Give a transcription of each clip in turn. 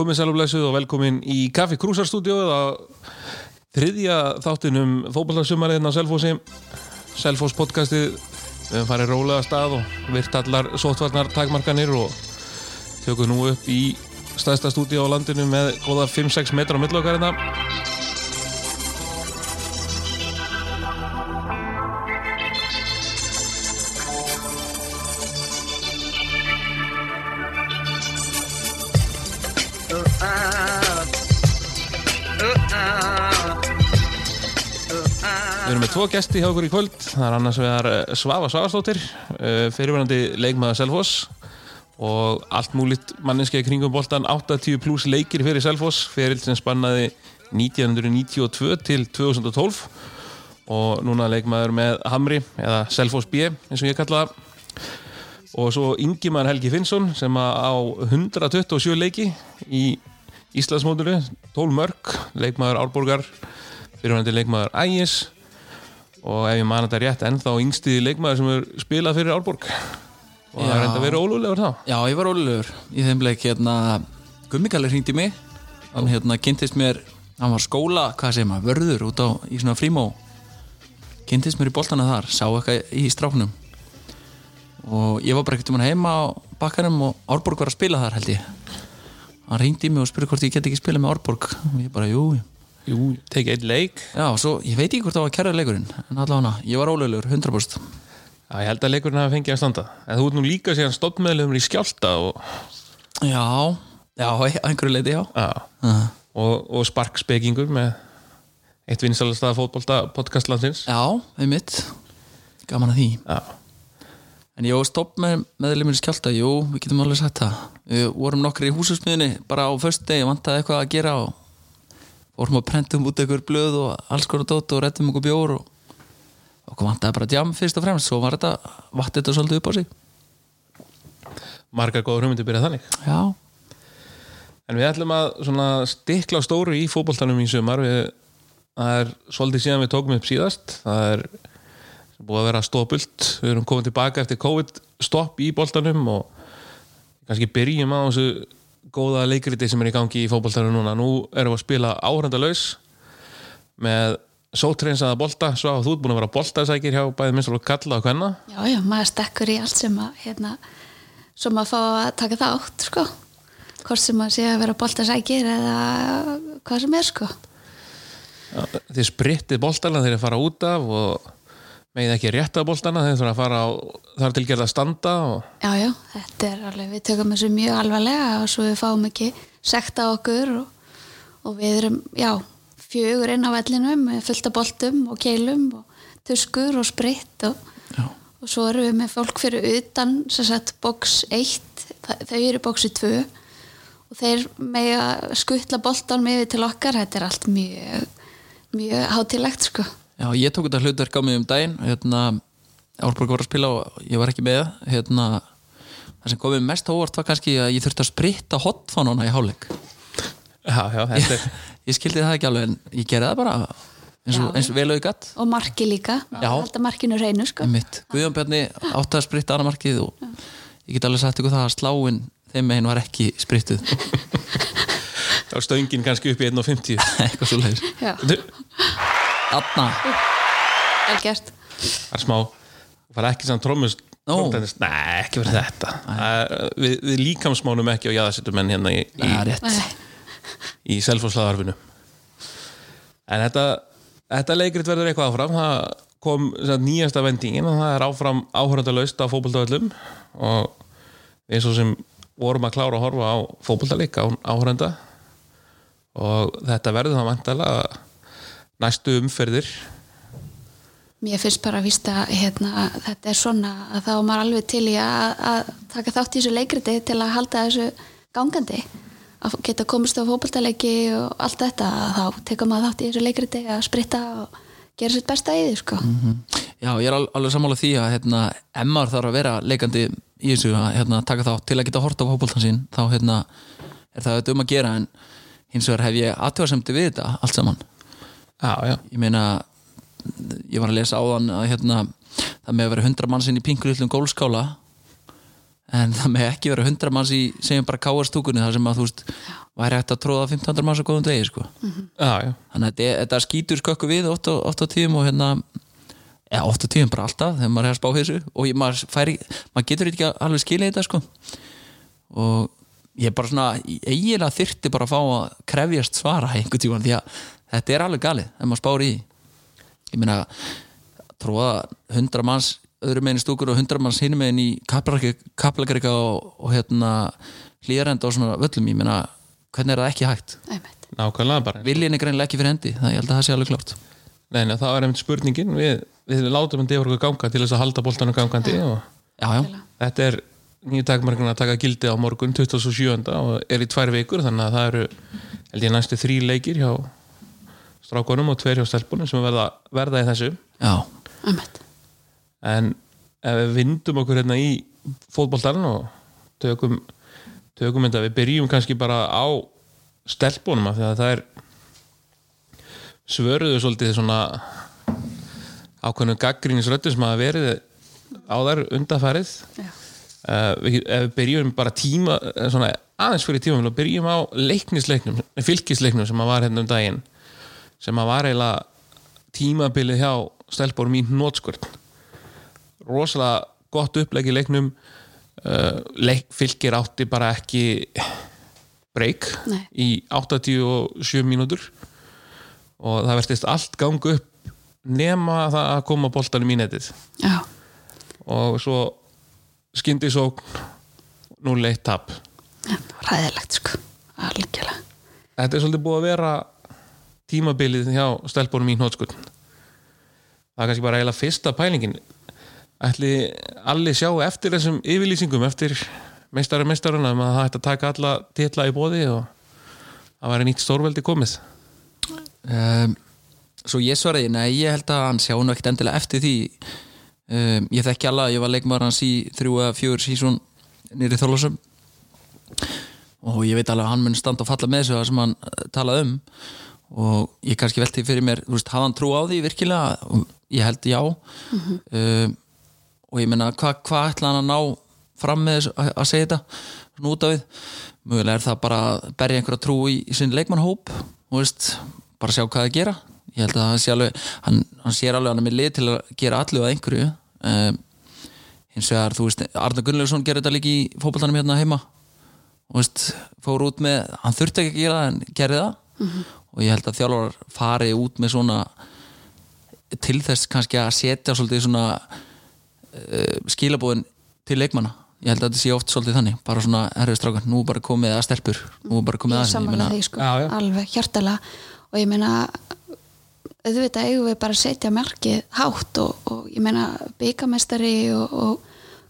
komið sælumleisuð og velkomin í Kaffi Krúsarstúdíóið á þriðja þáttinum fókbaltarsumarinn á Selfossi. Selfoss podcastið við höfum farið rólega stað og virt allar sótvarnar takmarkanir og tökum nú upp í staðsta stúdíu á landinu með góða 5-6 metra á millokkarina tvo gesti hjá okkur í kvöld. Það er annars vegar eh, Svafa Svavastóttir fyrirverandi leikmaður Selfoss og allt múlitt manninskei kringum boltan 80 pluss leikir fyrir Selfoss. Fyrir sem spannaði 1992 til 2012 og núna leikmaður með Hamri eða Selfoss B eins og ég kalla það. Og svo Ingimar Helgi Finnsson sem á 127 leiki í Íslandsmóturu 12 mörg, leikmaður Árborgar fyrirvændi leikmaður Ægis og ef ég man þetta rétt ennþá yngstiði leikmaður sem er spilað fyrir Árborg og það er enda verið ólulegur þá. Já, ég var ólulegur í þeim leik hérna, Gummikalli hringdi mig. Hann hérna kynntist mér hann var skóla, hvað segir maður, vörður út á í svona frímó. Kynntist mér í boltana þar, sá eitthvað í stráknum. Og ég var bara ekkert um hann heima á bakkanum og Árborg var að spila þar held ég. Hann ringdi mig og spurði hvort ég get ekki spila með Árborg og ég bara, jú, Jú, tekið einn leik. Já, svo ég veit ekki hvort það var kærlega leikurinn en allavega, ég var ólulegur, 100% Já, ég held að leikurinn hafi fengið að standa. En þú ert nú líka síðan stoppmeðlumur í skjálta og, Já, já, einhverju leiti, já. Já, uh. og, og sparkspekingur með eitt vinsalasta fótbolta podcastlandsins Já, einmitt. Gaman að því. Já, En var stopp með meðlumir skjálta Jú, við getum alveg sagt það. Við vorum nokkri í húsusmiðinni bara á föstu degi vantaði eitthvað að gera og vorum að prentum út einhver blöð og alls konar dót og rettum einhver bjór og okkur vantaði bara djam fyrst og fremst svo var þetta, vatt þetta svolítið upp á sig. Margar góður hugmyndir byrjað þannig. Já, En við ætlum að stikla stóru í fótboltanum í sumar. Við, það er svolítið síðan við tókum upp síðast. Það er búið að vera stópult við erum komið tilbaka eftir COVID stopp í boltanum og kannski byrjum á þessu góða leikriti sem er í gangi í fótboltanum núna. Nú erum við að spila áhrandalaus með sótreinsaða bolta. Svo að þú ert búin að vera boltasækir hjá bæði minnst og kalla og hvenna Já, já, maður stekkur í allt sem að hérna, sem að fá að taka þátt sko, hvort sem að sé að vera boltasækir eða hvað sem er sko. Þið sprittið boltana þegar þið fara út af og megið ekki rétta boltana þegar þið þurfa að fara á þar tilgerða að standa og Já, já, þetta er alveg, við tökum þessu mjög alvarlega og svo við fáum ekki sekta okkur og, og við erum, já, fjögur inn á vellinum með fullt af boltum og keilum og tuskur og spritt og, og svo erum við með fólk fyrir utan sem sagt box 1 þa- þau eru boxi 2 og þeir með að skuttla boltanum yfir til okkar, þetta er allt mjög mjög hátilegt sko já ég tók þetta hlutverk á mig um daginn hérna, Árborg var að spila og ég var ekki með hérna, það sem komið mest óvart var kannski að ég þurfti að spritta hotfánuna í hálfleik. Já, já, þetta er ég skildi það ekki alveg en ég gerði það bara eins og, og vel auðgat og marki líka, alltaf markinu reynu sko. Guðjón Bjarni átti að spritta annað markið og ég get alveg sagt ykkur það að sláin þeim meginn var ekki sprittuð. Þá er stöngin kannski upp í 1.50 eitthvað svo leiðis Já, Anna, vel gert. Það er smá það var ekki samt trómust Nó. nei, ekki verið þetta. Það- við, við líkamsmánum ekki á jaðarsettum menn hérna í, það er í, í selfhúslaðarfinu en þetta þetta leikrit verður eitthvað áfram. Það kom sem sagt, nýjasta vendingin og það er áfram áhörandalaust á fótboltavöllum. Og við svo sem vorum að klára að horfa á fótboltaleik á áhöranda og þetta verður það vantalega næstu umferðir? Mér finnst bara að vísta hérna, þetta er svona að þá er maður alveg til í að, að taka þátt í þessu leikriti til að halda þessu gangandi. Að geta komist á fótboltaleiki og allt þetta þá tekur maður þátt í þessu leikriti að spritta og gera sitt besta í því sko. Já, ég er al- alveg sammála því að hérna, Emmar þarf að vera leikandi í þessu að hérna, taka þátt til að geta horta á hópoltan sín þá hérna, er það auðvitað um að gera en hins vegar hef ég aðtjóðasemdi við þetta allt saman já, já, ég meina ég var að lesa áðan að hérna, það með að vera hundra mannsinn í pinkulillum gólskála en það með ekki vera 100 manns í segjum bara káarstúkunni þar sem að þú veist væri hægt að tróða 1500 manns á góðum degi sko. já, já, þannig að þetta, þetta skýtur skökku við oft á, oft á tíum og hérna eða oft á tíum bara alltaf þegar maður er að spá þessu. Og ég, maður, færi, maður getur ekki alveg skilja þetta sko. Og ég er bara svona eiginlega þyrfti bara að fá að krefjast svara einhvern tímann því að þetta er alveg galið ef maður spáir í ég meina tróða 100 manns öðru meginn í stúkur og 100 manns hinum meginn í kaplagrika og, og hérna hlýjarenda og svona völlum. Ég meina hvernig er það ekki hægt? Nákvæmlega bara. Viljin er greinlega ekki fyrir hendi það ég held að það sé alveg klart Nei, nei, það var einmitt spurningin. Við, við látum hann defur okkur ganga til þess að halda boltanum gangandi og já, já, þetta er nýju takmarkina að taka gildi á morgun 27. og er í tvær vikur þannig að það eru held ég næstu þrý leikir hjá strákonum og tveir hjá stelpunum sem verða, verða í þessu já, einmitt. en ef við vindum okkur hérna í fótboltan og tökum tökum þetta, við byrjum kannski bara á stelpunum af því að það er svöruðu svolítið svona ákveðnum gaggrínisröttum sem hafa verið á þær undarfærið Já. uh, við, ef við byrjum bara tíma eh, svona aðeins fyrir tíma við byrjum á leiknisleiknum, fylgisleiknum sem að var hérna um daginn sem að var eiginlega tímabilið hjá stelpunum í nótskvörn rosalega gott upplegg í leiknum. Uh, leik, fylgir átti bara ekki break Nei. í 87 mínútur. Og það verðist allt gangu upp nema það að koma boltanum í netið. Já, og svo skyndi svo 0-1 tap. Ræðilegt sko. Algjörlega. Þetta er svolítið búið að vera tímabilið hjá stelpunum í hnótskutn það er kannski bara eiginlega fyrsta pælingin. Ætli allir sjá eftir þessum yfirlýsingum eftir meistari meistaruna um að það ætti að taka alla titla í bóði og það væri nýtt stórveldi komið? Um, svo ég svaraði, nei ég held að hann sjá nú ekkert endilega eftir því. Um, ég þekki að ég var leikmaður hans í þrjú eða fjögur sísón nýri þólasum og ég veit alveg að hann mun standa og falla með þessu það sem hann talaði um og ég kannski velti fyrir mér, þú veist, hafa hann trú á því virkilega, ég held já. Um, og ég meina hvað hva ætla hann að ná fram með þessu að, segja þetta? Svona út af við, mögulega er það bara að berja einhverja trú í, í sinn leikmannhóp og veist, bara sjá hvað það gera. Ég held að hann sé alveg hann, hann sér alveg hann er með lið til að gera allu að einhverju. Um, hins vegar, þú veist, Arna Gunnlaugsson gerir þetta líka í fótballtanum hérna heima. Og veist, fór út með hann þurfti ekki að gera það, en gerði það og ég held að þjálfar fari út með svona til þess kannski að setja svolítið svona uh, skilabóðin til leikmanna. Ég held að þetta sé oft svolítið þannig bara svona, herrið strákar, nú bara komið að stelpur nú bara komið ég að er samanlega því sko, Já, já. alveg hjartalega. Og ég meina auðvitað eigum við bara að setja markið hátt og, og ég meina byggamestari og, og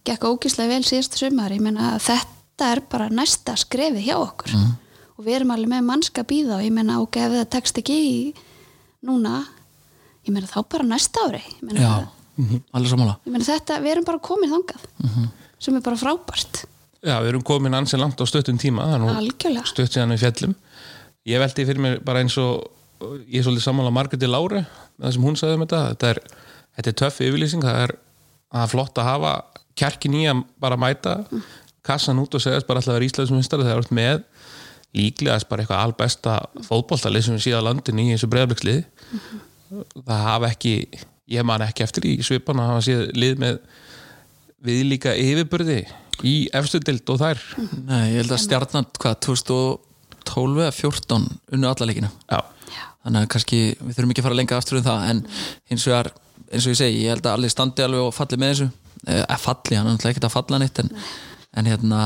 gekk ógíslega vel síðast sumar, ég meina þetta er bara næsta skrefið hjá okkur. Mhm. Og við erum alveg með mannska býða og ég meina ok, ef það tekst ekki í núna ég meina þá bara næsta ári. Ég meina, já, alveg sammála. ég meina þetta, við erum bara komin þangað Mhm. sem er bara frábært. Já, við erum komin ansi langt á stöttum tíma það er nú algjörlega. stutt síðan við fjallum ég veldi fyrir mér bara eins og ég er svolítið sammála Margreti Láru það sem hún sagði um þetta. Þetta er, þetta er töff yfirlýsing það er, það er flott að hafa kjarkin í að bara mæta kassan út og segja bara alltaf að vera Íslandsmyndstari það er oft með líklega bara eitthvað albesta fótboltalið sem við síðan landin í þessu breyðabliksliði það hafa ekki ég man ekki eftir í svipan að hafa síðan lið með viðlíka yfirburði í efstu dild og þær. Nei, ég held að stjarnan, hvað, 2012 eða 14 unnu alla leikina. Já, þannig að kannski, við þurfum ekki að fara lengra aftur um það, en hins vegar eins og ég segi, ég held að allir standi alveg og falli með þessu, eða falli, hann er náttúrulega ekkert að falla neitt, en, en hérna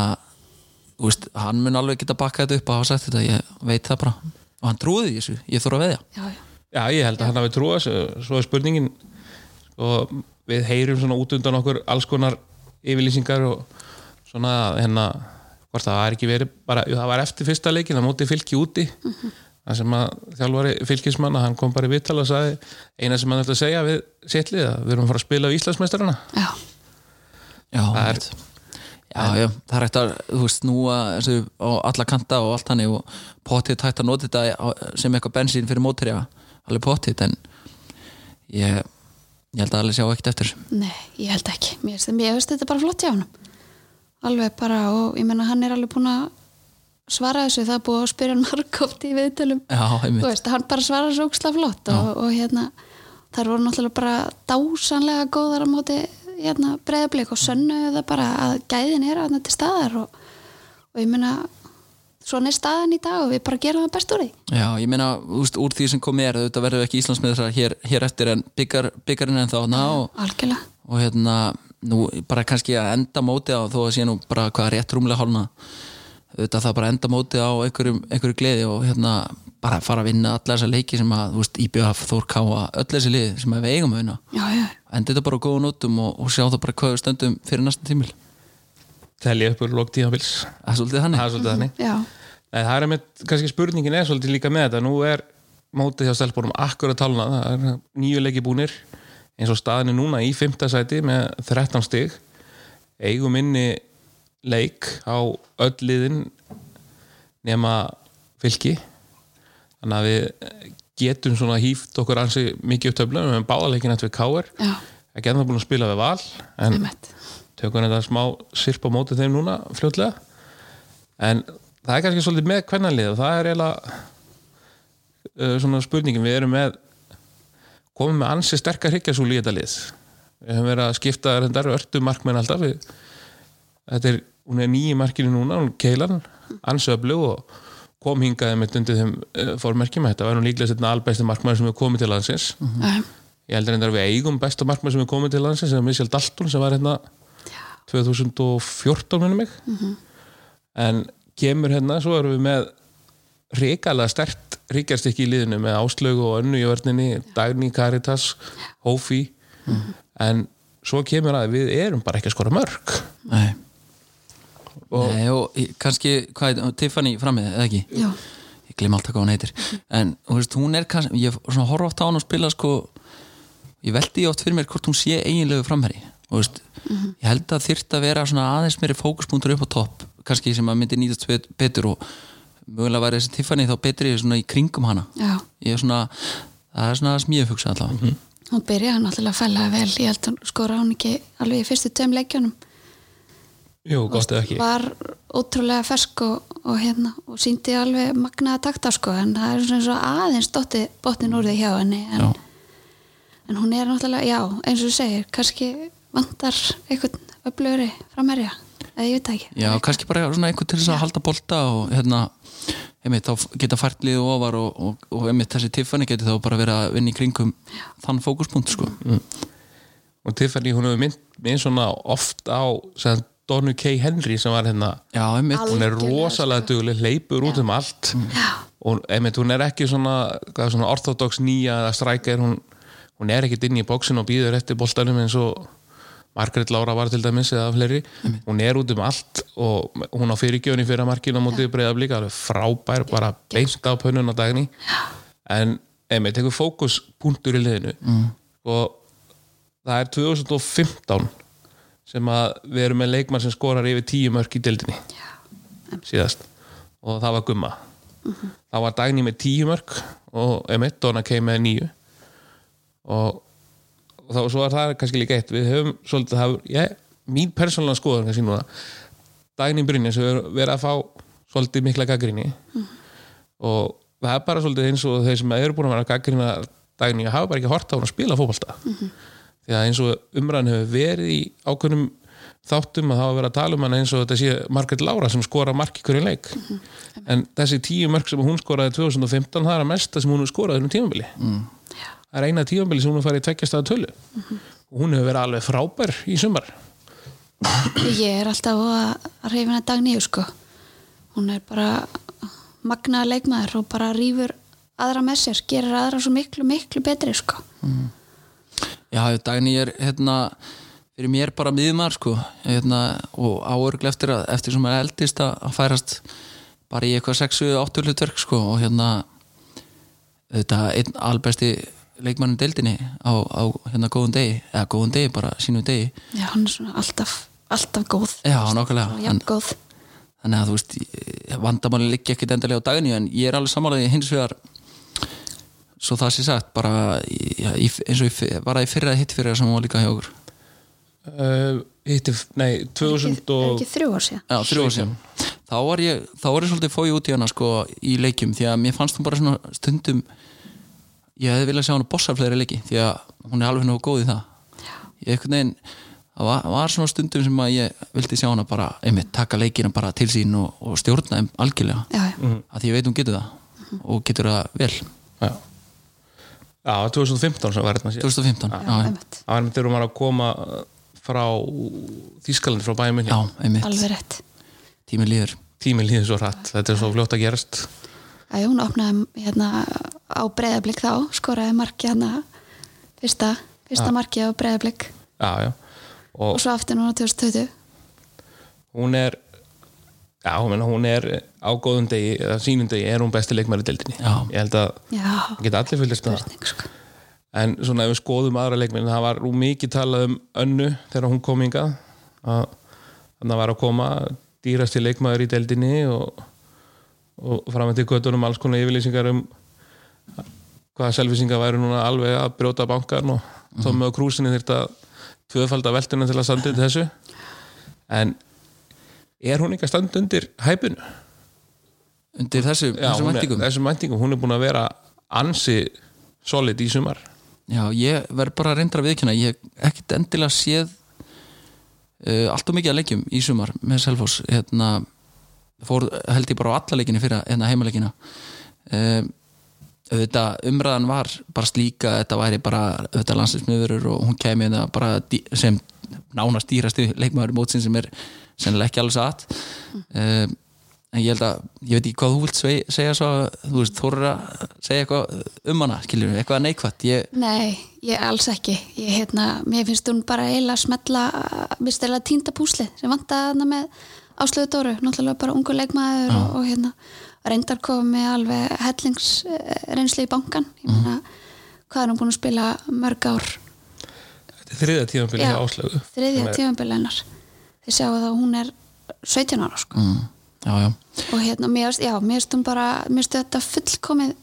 veist, hann mun alveg geta bakkað þetta upp og hafa sagt þetta, ég veit það bara. Og hann trúði því þessu, ég þóra að veðja. Já, já, Já, ég held að hann hafi trúið þessu. Svo er spurningin og við heyrum svona út undan okkur alls konar yfirlýsingar og svona hérna hvort það var ekki verið bara, jú, það var eftir fyrsta leikin það móti fylki úti. Það sem að þjálfari fylkismanna hann kom bara í viðtal og sagði eina sem hann ætla að segja við sittlið að við erum að fara að spila á Íslandsmeistarana. Já, Já, Það er- einmitt. Já, já, það er hægt að veist, núa þessu á alla kanta og allt hannig og potið hægt að nota þetta sem eitthvað bensín fyrir mótri alveg potið, en ég, ég held að allir sjá ekkert eftir þessu. Nei, ég held ekki. Mér finnst þetta bara flott hjá hann. alveg bara og ég menna hann er alveg búin að svara þessu það er búið að spyrja hann margóft í viðtölum þú veist, hann bara svarar svo óksla flott og, og hérna þær voru náttúrulega bara dásanlega góðar á móti hérna, breyðablík og sönnu bara að gæðin er að til staðar og, og ég meina svona er staðan í dag og við bara gerum það best úr því. Já, ég meina, úst, úr því sem komið er þetta verður ekki Íslandsmiðra hér, hér eftir en byggar, byggarinn en þá ná, og, algjörlega. og hérna nú bara kannski að enda móti á þó að sé nú bara hvað rétt rúmlega hálna auðvitað það bara enda móti á einhverjum, einhverju gleði og hérna bara fara að vinna alla þessa leiki sem að, þú veist, IBF, Þór Káa öll þessi lið sem að við eigum að vinna. Enda þetta bara á góða nótum og, og sjá það bara hvað við stöndum fyrir næsta tímil telja upp úr lók tímabils. Það er svolítið þannig. Það er svolítið þannig. Já, Nei, það er með, kannski spurningin er svolítið líka með þetta. Nú er mótið hjá stelpunum akkur að talna, það er nýju leiki búnir eins og staðin er núna í fymta sæti með 13 stig. Eigum inni leik á öll liðin nema fylki. Þannig að við getum svona hýft okkur ansi mikið upp töflum við hefum báðaleikin eftir já, ekki ennþá búin að spila við val en einmitt. tökum þetta smá sirp á móti þeim núna fljótlega. En það er kannski svolítið með kvennanlið og það er eiginlega uh, svona spurningin. Við erum með komum með ansi sterkar hryggjarsúli í þetta lið. Við höfum verið að skipta reyndar örtu markmenn alltaf. Við, þetta er, hún er nýji markinu núna hún keilan, ansi öflug og kom hingaði með undir þeim uh, fórmerkjum, þetta var nú líklega setna albæsti markmenn sem hefur komið til landsins. Já, ég heldur reyndar að við eigum besta markmenn sem hefur komið til landsins sem er Michel Dalton sem var hérna 2014 minnum mig. En kemur hérna svo erum við með ríkalega stert ríkjarstykki í liðinu með áslögu og önnu í vörninni Dagný, Caritas, Hófi. En svo kemur að við erum bara ekki að skora mörg Nei, og Nei og kannski, hvað er Tiffany framið, eða ekki? já, ég gleym alltaf hvað hún heitir. En þú veist, hún er kannski, ég svona horfa oft á hann og spila sko ég veldi oft fyrir mér hvort hún sé eiginlegu framherri og veist, ég held að þyrft að vera svona aðeins meiri fókuspunktur upp á topp kannski sem að myndi nýtast bet- betur og mögulega væri þessi Tiffany þá betri svona í kringum hana. Já. Ég er svona, það er svona smíðu fugsa allavega. Hún byrjaði náttúrulega fælega vel. Ég held að skora hún ekki alveg í fyrstu tveim leikjunum jú, gott eða ekki. var ótrúlega fersk og, og hérna og síndi alveg magnaða takta sko en það er svona svo aðeins dotti botnin úr því hjá henni en, Já. en hún er náttúrulega, já, eins og þú segir kannski vantar einhvern öflugri framherja, eða ég veit ekki. Já, kannski bara svona einhvern til þess að halda bolta og hérna, einmitt, þá geta fært liðu ofar og, og, og einmitt þessi Tiffany geti þá bara verið að vinna í kringum þann fókuspunkt, sko. Og Tiffany hún hefur mynd mér svona oft á sem Donu K. Henry sem var hérna Já, hún er rosalega dugleg, leipur út um allt. Og einmitt, hún er ekki svona, hvað, svona orthodox nýja eða strækir, hún, hún er ekkit inn í bóksin og býður eftir boltanum eins og Margaret Laura var til dæmis eða fleiri, hún er út um allt og hún á fyrirgjöfni fyrir markinu á mótið breyða blíka, alveg frábær bara beint á pönnun á dagni en einmitt, tekur fókuspunktur í liðinu. Og það er 2015 sem að við erum með leikmann sem skorar yfir tíu mörk í dildinni síðast. Og það var gumma. Það var Dagný með tíu mörk og Emmett, Donna Kay með nýju og, og þá svo er það kannski líka eitt. Við höfum svolítið það, ég, mín persónulega skoðan kannski núna Dagný Brynja sem við verið að fá svolítið mikla gaggrinni og það er bara svolítið eins og þeir sem eru búin að vera að gaggrina Dagný hafa bara ekki hort á hún að spila fótbolta því að eins og umræðan hefur verið í ákveðnum þáttum að það var verið að tala um hana eins og þetta sé Margaret Laura sem skora mark í hverju leik. En þessi tíu mörk sem hún skoraði 2015 það er að mesta sem hún hefur skorað um tímabili. Mm. það er eina tímabili sem hún hefur farið í tveggjastæða tölu. Og hún hefur verið alveg frábær í sumar. Ég er alltaf að reyfina dagníu sko. Hún er bara magnaða leikmaður og bara rýfur aðra með sér, gerir aðra svo miklu miklu betri sko Já, Dagný er hérna fyrir mér bara miðumar sko. Hérna, og áörglega eftir, að- eftir sem er eldist að færast bara í eitthvað 6-8 hlutverk sko. Og hérna þetta einn albesti leikmannin deildinni á, á hérna góðum degi. Eða góðum degi, bara sínu degi. Já, hann er svona alltaf, alltaf góð. Já, Hann- jafn góð. Þannig að þú veist vandamáli liggja ekkit endalega á daginu en ég er alveg samanlega hins vegar svo það sé sagt bara í, í, eins og í, var það í fyrra hitt fyrra sem hún var líka hjá okkur? Uh, hitti, nei, er 2000 og ekki þrjú ár síðan. Já, þrjú ár síðan. Þá var ég, þá var ég svolítið fóið út í hana sko í leikjum því að mér fannst hún bara svona stundum ég hefði viljað sjá hana bossa fleiri leiki því að hún er alveg nógu góð í það. Ég einhvern veginn það var, var svona stundum sem að ég vildi sjá hana bara einmitt taka leikina bara til sín og, og stjórna þeim algjörlega já, já, að því ég veit hún getur það og getur það vel. Já. Já, 2015 sem var hérna síðan 2015, já, já, einmitt. það var þegar hún var að koma frá Þískalandi frá bæjum já einmitt, alveg rétt. Tíminn líður. Tíminn líður svo hratt, þetta er svo fljótt að gerast. Já, hún opnaði hérna á breyðablík þá, skoraði marki hérna fyrsta, fyrsta marki á breyðablík já, já, og og svo aftur núna 2020 hún er já, hún, meina, hún er á góðum degi eða sínum degi er hún besti leikmæri deildinni. Já. ég held að Já, geta allir fylgist með það. Spurning sko. En svona ef við skoðum aðra leikmenn það var mikið talað um önnu þegar hún kom að þannig að var að koma dýrasti leikmaður í deildinni og, og framöndi göttunum alls konar yfirlýsingar um hvaða selvisingar væri núna alveg að brjóta bankarn og Tommi og Krúsinni þurft að tvöfalda veltuna til að undir þessu. En er hún ekki að standa undir hæpinu? undir þessu, Já, þessum hún væntingum? þessum væntingum, hún er búin að vera ansi solid í sumar. Já, ég verð bara að reynda að viðkjöna ég hef ekkert endilega séð uh, allt og mikið að leikjum í sumar með Selfoss. Hérna, fór held ég bara á alla leikinni fyrir hérna heimaleikina. Uh, auðvitað umræðan var bara slíka þetta væri bara auðvitað landsinsmiðurur og hún kemi þetta bara sem nánast dýrasti leikmaður mótsin sem er sennilega ekki alveg satt. Uh, en ég held að ég veit ekki hvað þú vilt segja svo þú veist, þú eru að segja eitthvað um hana skiljum við, eitthvað neikvætt. Ég, Nei, ég alls ekki. Ég, hérna, Mér finnst hún bara að smetla mér stela týnda púsli sem vantaði hana með áslöðu Dóru náttúrulega bara ungu leikmaður og, og hérna reyndar komið alveg hellingsreynslu í bankan ég meina, hvað er hún búin að spila mörg ár? Þetta er Já, hjá Áslögu þriðja tífambil hennar þið sjáu það að hún er 17 ára sko. mm, já, já. Og hérna, mér finnst- finnst þetta fullkomið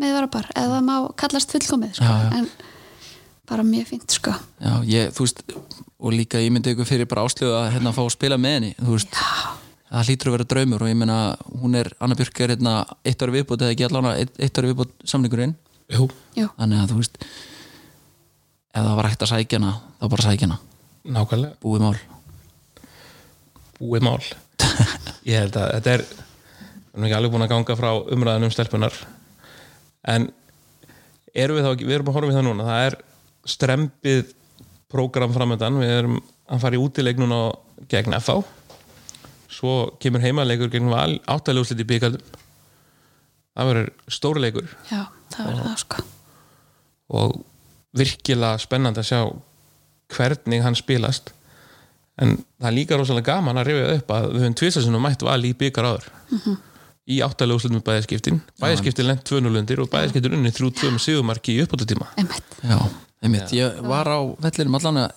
með varabar, eða má kallast fullkomið sko. Já, já. en bara mjög fínt sko. Já, ég, þú veist, og líka ég myndi ykkur fyrir bara áslögu að hérna fá að spila með henni þú veist, það hlýtur að vera draumur og ég meina, hún er, Anna Björk er hérna eitt ári viðbútt eða ekki allan eitt, eitt ári viðbútt samningurinn, Jú, Jú, þannig að þú veist ef það var hægt að sækja hana þá bara sækja hana, nákvæmlega. Búið mál búið mál. Ég held að þetta er við erum ekki alveg búin að ganga frá umræðan um stelpunar en erum við þá ekki, við erum að horfa við það núna. Það er strempið prógram framöndan, við erum að fara í útileik núna gegn FH svo kemur heimaleikur gegn Val áttaljóðslit í byggaldum það verður stórleikur já, það verður það sko. Og virkilega spennandi að sjá hvernig hann spilast en það er líka rosalega gaman að rifja upp að við höfum tvisasunum mætt val í byggar áður. Í áttalega úrslutum með bæðaskiptin bæðaskiptin lent 2-0 undir og bæðaskiptin unni 3-2 með sigumarki í Einmitt. Já, einmitt, ég var á vellinum allan að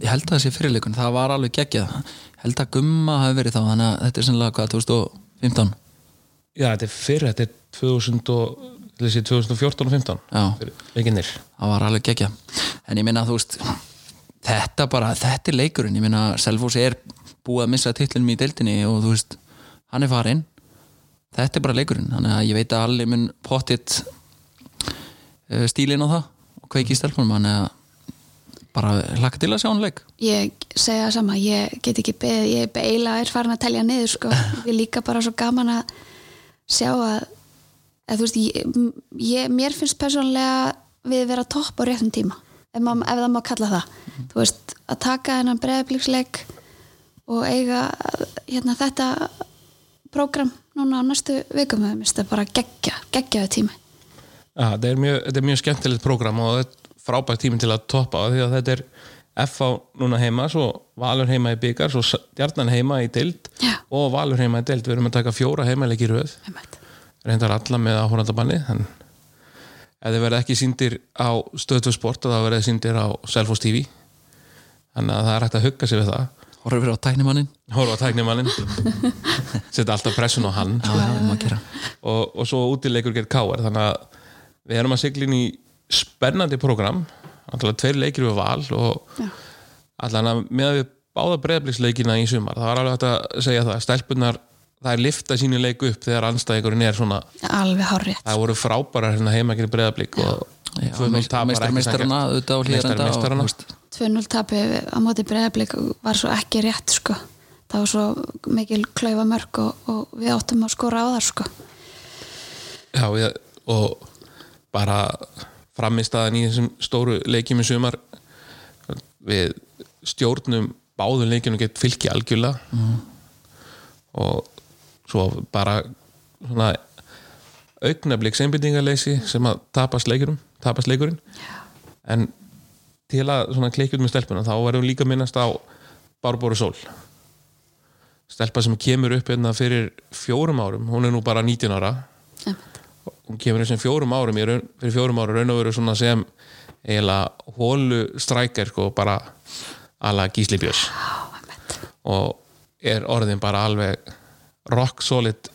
ég held að þessi fyrirleikun, það var alveg geggjað. Held að gumma hafi verið þá þannig að þetta er sennilega hvað, 2015 Já, þetta er fyrir, þetta er 2000 og, þessi 2014 og 15 Já. fyrir leikinnir það var alveg geggja en ég minna þú veist þetta bara, þetta er leikurinn. Ég minna Selfoss er búið að missa titlinum í deildinni og þú veist, hann er farinn. Þetta er bara leikurinn. Þannig að ég veit að allir mun pottitt uh, stílinn á það og kveiki í stelpunum. Þannig að bara hlaka til að sjá hann leik. Ég segja sama, ég get ekki beðið, ég eiginlega er farin að telja niður sko. Ég líka bara svo gaman að sjá að, að þú veist, ég, ég, mér finnst persónlega við vera topp á réttum tíma ef, mað, ef það má kalla það. Þú veist, að taka þennan breðablíksleik og eiga hérna þetta prógram núna á næstu vikum það bara geggja, geggjaðu tími. Já, þetta er mjög, þetta er mjög skemmtilegt prógram og þetta er frábært tími til að toppa því að þetta er FH núna heima, svo Valur heima í byggar, svo Stjarnan heima í dild Já. og Valur heima í dild við erum að taka fjóra heimaleiki í röð. Reyndar alla með áhórnaldabanni en ef þið verða ekki síndir á stöðtu sport þá verða þið síndir á Selfos TV þannig að það er hægt að hugga sig við það. Horfir á tæknimannin horfa á tæknimannin setja alltaf pressun á hann. Já, já, og, og svo útileikur gerð káar þannig að við erum að sigla inn í spennandi program alltaf tveir leikir við val og að með að við báða breyðabliksleikina í sumar það var alveg hægt að segja það. Stelpunar, það er lifta sínu leik upp þegar anstæðingurinn er svona alveg hárrétt það voru frábærar hérna heimakinn breyðablik og Já, 2-0 tapar meistar ekki meistarana sanngjarnt. auðvitað á hlýðarenda Meistari meistarana. 2-0 tapi á móti breyðablík var svo ekki rétt sko það var svo mikil klaufa mörg og, og við áttum að skora á þar sko Já, ég, og bara framistaðan í þessum stóru leikjum í sumar við stjórnum báðum leikjum gett fylki algjörlega og svo bara svona augnablík seinbyttingarleysi sem að tapast leikurum tapast leikurinn. En til að svona kleikjum með stelpuna þá verðum við líka minnast á Bárbóru Sól. Stelpa sem kemur upp hérna fyrir fjórum árum, hún er nú bara 19 ára. Einmitt. hún kemur þessum fjórum árum raun, fyrir fjórum árum raun og veru svona sem eiginlega hólu strækjar sko bara ala Gísli Björns. Og er orðin bara alveg rock solid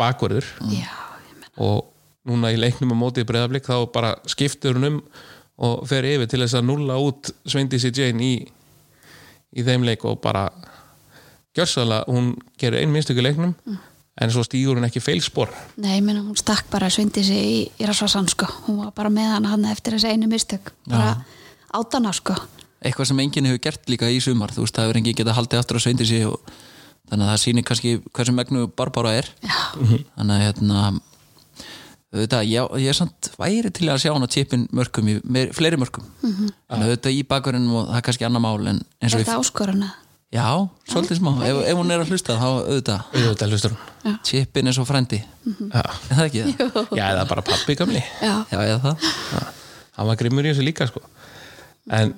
bakverður já, ég menn og núna í leiknum á mótið breyðablík þá bara skiptur hún um og fer yfir til þess að nulla út Sveindísi Jane í, í þeim leik og bara gjörsalega, hún gerir ein minnstöku leiknum en svo stígur hún ekki feilspor. Nei, ég meina hún stakk bara svindi sig í, í Rasvarsan sko, hún var bara með hann hann eftir þessi einu mistök, bara átana sko, eitthvað sem enginn hefur gert líka í sumar þú veist, það hefur enginn getað haldið aftur að sveindi sig og þannig að það sýnir kannski hversu megnu Barbara er. Já, þannig að hérna auðvitað, ég, ég er samt væri til að sjá hann á tipin mörgum, í, meir, fleiri mörgum en auðvitað í bakverðinum og það er kannski annar mál en eins og er við, það áskoruna já, svolítið smá. Ef, ef hún er að hlusta þá auðvitað. Tipin er svo frændi. Já. er það ekki? Það? Já, eða bara pappi gamli. Já, já, eða það. Hann var grimmur í þessu líka sko. en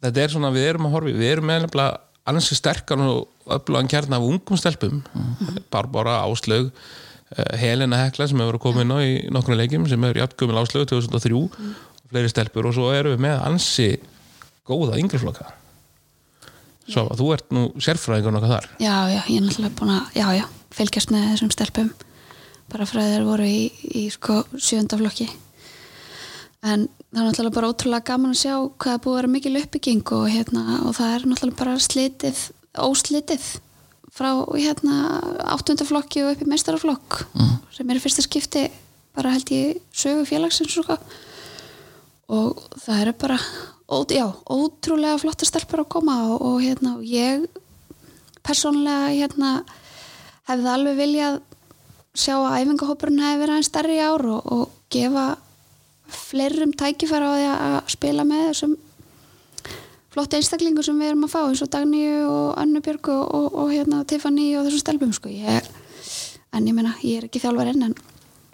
þetta er svona við erum að horfi, við erum meðlega ansi sterkan og öflugan kjarn af ungum stelpum. Barbara Áslaug eh, Helena Hekla sem hefur komið inn á í nokkrum leikjum sem er Jafngumil Áslaug 2003 og fleiri stelpur og svo erum við með ansi góða yngreflokka svo þú ert nú sérfræðingur nokkað þar. Já, já, ég er náttúrulega búin að já, já, fylgjast með þessum stelpum. Bara frá þeir voru í, í sko sjöndaflokki en það er náttúrulega bara ótrúlega gaman að sjá hvað er búið að vera mikil uppbygging og, hérna, og það er náttúrulega bara slitið óslitið frá hérna áttundaflokki og upp í meistaraflokk mm. sem er í fyrsta skipti bara held ég sögu félagsins og, og það eru bara ó, já, ótrúlega flotta stelpur að koma og, og hérna ég persónlega hérna hefði alveg viljað sjá að æfingahópurinn hefði verið aðeins stærri í ár og, og gefa fleirum tækifæra á því að spila með þessum flott einstaklingu sem við erum að fá eins og Dagný og Önnu Björg og, og, og hérna Tiffany og þessum stelpum sko. ég, en ég meina, ég er ekki þjálfar inn en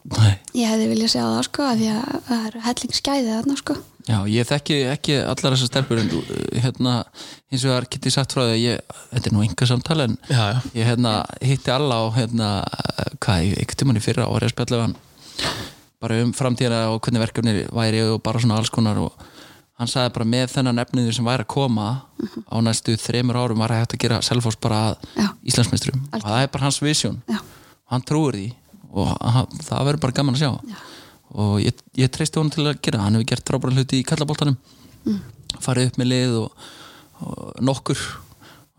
Nei. ég hefði viljað sjá það sko að því að það eru hellingsskæði þarna sko Já, ég þekki ekki allar þessar stelpur en uh, hérna, eins og það geti sagt frá því að ég, þetta er nú enga samtal en Já, já. ég hérna, hitti alla á hérna, hvað, einhvern tímann í fyrra ári að spjalla við hann bara um framtíðina og hvernig verkefni væri og bara svona alls konar og hann sagði bara með þennan efniður sem væri að koma á næstu þremur árum var hægt að gera Selfoss bara Já. Íslandsmeisturum. Og það er bara hans visjón og hann trúir því. Og hann, það verður bara gaman að sjá. Já. og ég, ég treysti honum til að gera hann hefur gert frábæra hluti í kallaboltanum. Mm. farið upp með lið og, og nokkur.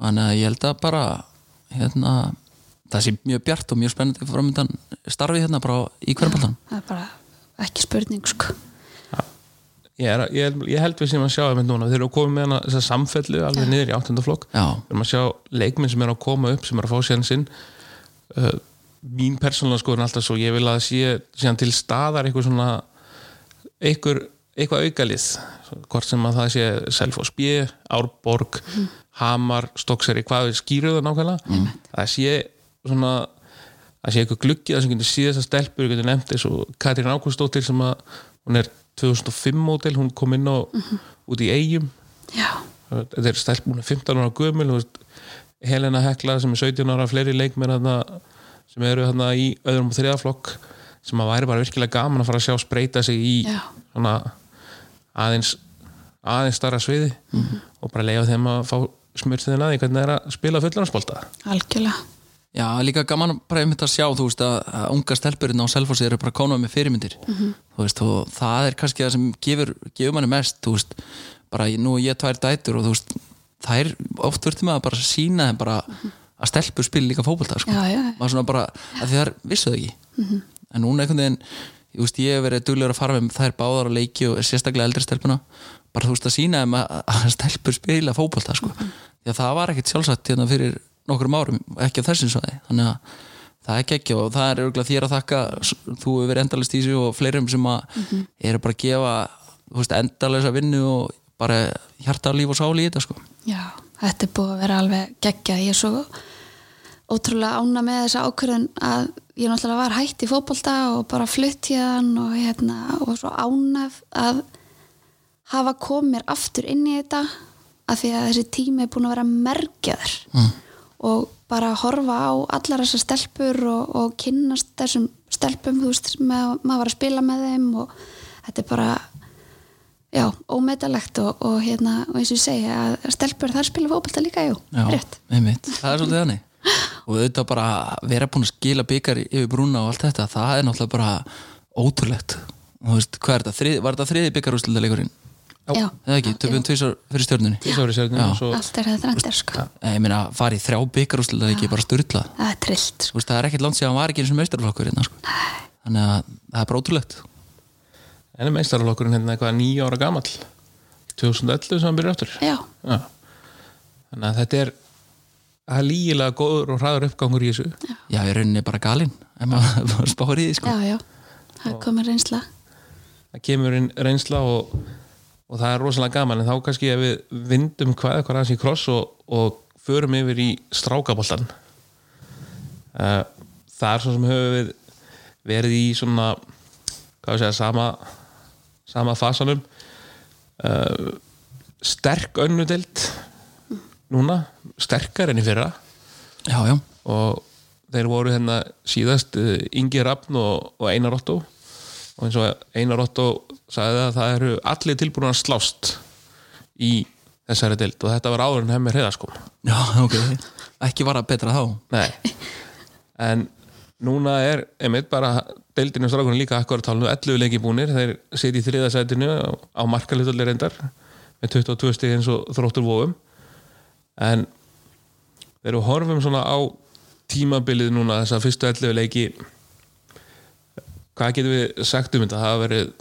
Þannig að ég held að bara hérna, það sé mjög bjart og mjög spennandi framöndan starfi hérna bara í hverjumboltanum það er bara ekki spurning sko Ég, er, ég, ég held við sem að sjá einmitt núna, þeir eru komið með hana þessa samfellu alveg niður í áttundaflokk við erum að sjá leikminn sem er að koma upp sem er að fá síðan sinn. Uh, mín persónulega skoðun er alltaf svo ég vil að það sé síðan til staðar eitthvað svona eitthvað, eitthvað aukalið. Hvort sem að það sé Selfoss B, Árborg Hamar, Stokkseri, hvað við skýruðu það nákvæmlega. Það sé svona það sé eitthvað gluggið sem getur síðast að stelpur getur nefnt eins og Katrín Ágústóttir sem að hún er 2005 mótil hún kom inn á út í eigum þetta er hún er 15 ára gömul Helena Hekla sem er 17 ára fleiri hana, sem eru hana í öðrum og þriðaflokk sem að væri bara virkilega gaman að fara að sjá spreita sig í svona aðeins aðeins starra sviði og bara leiða þeim að fá smurtiðin að því hvernig það er að spila fullanarspolta algjörlega Já, líka gaman bara einmitt að sjá þú veist að, unga stelpurinn á Selfossi eru bara konað með fyrirmyndir. Þú veist og það er kannski það sem gefur, gefur manni mest þú veist, bara nú er ég tvær dætur og þú veist þær oft þurfti maður bara að sína þeim bara að stelpur spila líka fótbolta sko. Maður svona bara, að því þær vissu það ekki. En núna einhvern veginn ég, veist, ég hef verið duglegur að fara með þær báðar að leiki og sérstaklega eldri stelpuna bara þú veist að sína þeim að, að stelpur spila fótbolta sko. því að það var ekkit sjálfsagt hérna fyrir nokkrum árum ekki á þessum svæði þannig að það er ekki og það er örgulega þér að þakka þú hefur verið endalist í þessu og fleirum sem að eru bara að gefa veist, endalisa vinnu og bara hjarta líf og sáli í þetta sko. Já, þetta er búið að vera alveg geggja ég er svo ótrúlega ána með þessa ákvörðun að ég náttúrulega var hætt í fótbolta og bara flutt hérðan og, hérna, og svo ánað að hafa komið aftur inn í þetta að því að þessi tími er búin að vera merkjaður mm. Og bara horfa á allar þessar stelpur og, og kynnast þessum stelpum þú veist, með, maður var að spila með þeim og þetta er bara já, ómetalegt og, og hérna, og eins og ég segja að stelpur þar spila fótbolta líka, jú, Já, rétt. einmitt. það er svolítið þannig. Og auðvitað bara vera búin að skila byggar yfir brúna og allt þetta, það er náttúrulega bara ótrúlegt. Þú veist, hvað er þetta, var þetta þriði byggarúsleita leikurinn eða ekki, töfum tvisar fyrir stjórnunni sérnum Já. og svo allt er þetta þrendir sko. Ég meina, farið þrjá byggarúsleita leiki bara styrlað, það er trillt sko. það er ekkert langt síðan hann var ekki eins og meistarflokkur hérna, sko. þannig að það er bara ótrúlegt. En er meistaralokkurinn hérna eitthvað nýja ára gamall? 2011 sem hann byrjar aftur? Já, Já. þannig að þetta er það er lígilega góður og hraður uppgangur í þessu. Já, ég rauninni bara galinn ef maður því, sko. Já, já. Það það kemur inn reynsla og, og það er rosalega gaman en þá kannski ef við vindum hvað eitthvað aðeins í kross og, og förum yfir í strákaboltan uh, það er svo sem höfum við verið í svona hvað við segja, sama sama fasanum. Uh, sterk önnudelt núna, sterkar enn í fyrra. Já, já, og þeir voru hérna síðast uh, Ingi Rafn og, og Einar Otto. Og eins og Einar Otto sagði að það eru allir tilbúin að slást í þessari deild og þetta var áður en hemmir hreðaskom já, ok. Ekki var að betra þá. Nei. En núna er einmitt bara deildinu og strákunum líka akkur að tala 11 leiki búnir, þeir setja í þriðasætinu á, markalitulir reyndar með 22 stig eins og þróttur vóum en þeir eru horfum svona á tímabilið núna þessa fyrstu 11 leiki hvað getum við sagt um þetta? Það hafa verið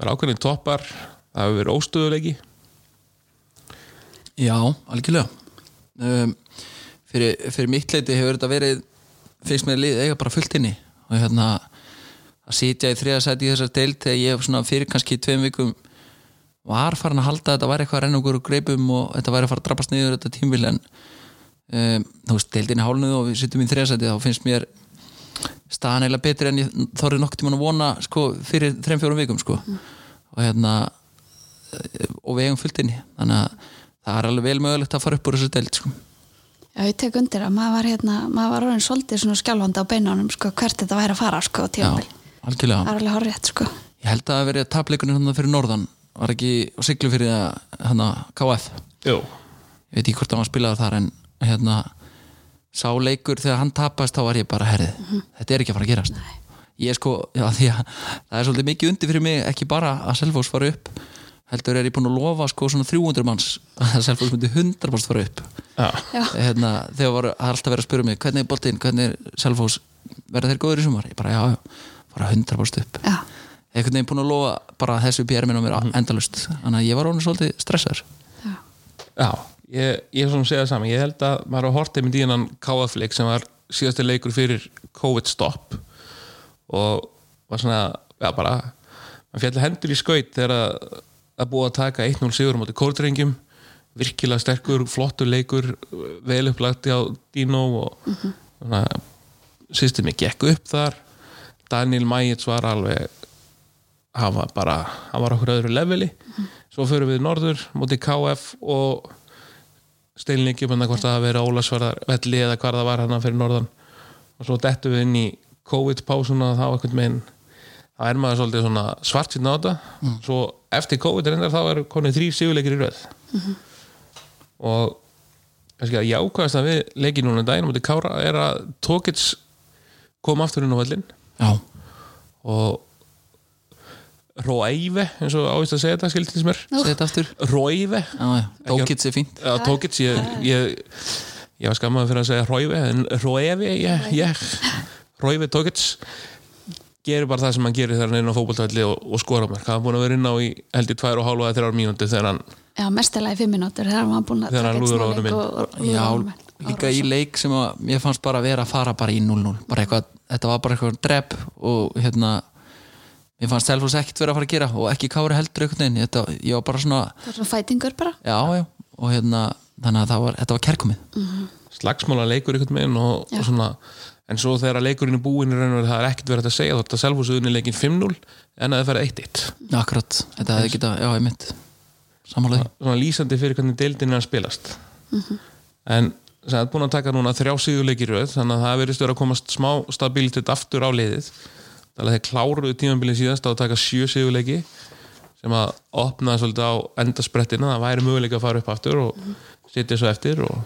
það var ákveðin toppar það hafa verið óstöðuleiki Já, algjörlega. Um, fyrir, fyrir mitt leiti hefur þetta verið finnst mér lið eiga bara fullt inni. Og hérna að sitja í þriðasæti í þessar deild þegar ég svona fyrir kannski tveim vikum var farin að halda að þetta væri eitthvað að renna okkur úr greipum og þetta væri að fara að drabbast niður þetta tímbil en um, þú veist, deildin er hálnuð og við sittum í þriðasæti þá finnst mér staðan eiginlega betri en ég þorrið nokkuð tímann að vona sko, fyrir þreim fjórum vikum sko. og hérna og við eigum fullt inni þannig að það er alveg vel mögulegt að fara upp úr þessu deild sko. já, ég tek undir að maður var hérna maður var orðin svolítið svona skjálfandi á beinunum sko, hvert þetta væri að fara sko, Já, tímabil algjörlega það er alveg horrið sko Ég held að það hafi verið tapleikunir hann fyrir norðan var ekki á siglu fyrir hann KF Jú. ég veit ekki hvort hann var spilaður þar en hérna sá leikur þegar hann tapast þá var ég bara herrið, þetta er ekki að fara að gerast. Nei. ég sko, já því að það er svolítið mikið undir fyrir mig, ekki bara að Selfoss fara upp, heldur er ég búin að lofa sko svona 300 manns að Selfoss myndi 100% fara upp. Hérna, þegar var er alltaf verið að spyrja mig hvernig er boltinn, hvernig er Selfoss verða þeir góður í sumar, ég bara já, já fara 100% upp. Já, einhvern veginn búin að lofa bara þessu PR minn á mér endalust, þannig að ég var honum svolítið stressaður. Já, Já, ég, ég er svona að segja það saman ég held að maður har hortið með díðan KF-leik sem var síðasti leikur fyrir COVID-stopp og var svona, já bara maður fjalli hendur í skaut þegar að, að búa að taka 1-0 sigur á móti kórdrengjum. Virkilega sterkur, flottur leikur vel upplagt á Dino og svona systemi gekk upp þar. Daniel Majits var alveg hann var bara, hann var okkur öðru leveli. Svo förum við norður móti KF og steinlingi um hvort það að vera Ólasvarðar velli eða hvað það var hann fyrir norðan. Og svo dettum við inn í COVID-pásuna þá ekkert meginn þá er maður svolítið svona svart síðan á þetta. Svo eftir COVID reyndar þá er konið þrý sigurleikir í röð. Og kannski að jákvæðast að við leikið núna daginn á móti Kára er að Tókits kom aftur inn á völlin já, og Róive, eins og ávist að segja þetta skildins mér. Segð þetta aftur. Já, Tókits er fínt. Já, Tókits, ég, ég, ég var skammaður fyrir að segja Róive en Róive, ég, ég. Róive Tókits gerir bara það sem hann gerir þegar hann er inn á fótboltælli og, og skora mér, hann er búin að vera inn á í held í tvær og hálfa eða þrjár mínúti þegar hann Já, mestilega í fimm mínútur þegar hann var búin að Þegar hann taka og lúðra Já, líka í leik sem að mér fannst bara að vera að fara bara í 0-0 bara eitthvað, þetta var bara eitthvað drepp og hérna mér fannst Selfoss ekkert vera að fara að gera og ekki kári heldur einhvern veginn, þetta, ég var bara svona Það var svona fætingur bara. Já, já, og hérna þannig að var, þetta var kærkomið. Slagsmála leikur einhvern veginn og, og svona en svo þegar leikurinn er búinn í raun og veru, það er ekkert verið að segja ert að selfhúsuðunni leikin 5-0 en að það ferði 1-1 akkurat, þetta hefði geta, já, ég mitt samanlega, svona lýsandi fyrir hvernig deildin er að spilast. En sem það er búin að taka núna þrjá þannig að það þeir kláruðu tímabilið síðast á að taka sjö síðuleiki sem að opnaði svolítið á endasprettina það væri möguleika að fara upp aftur og setja svo eftir og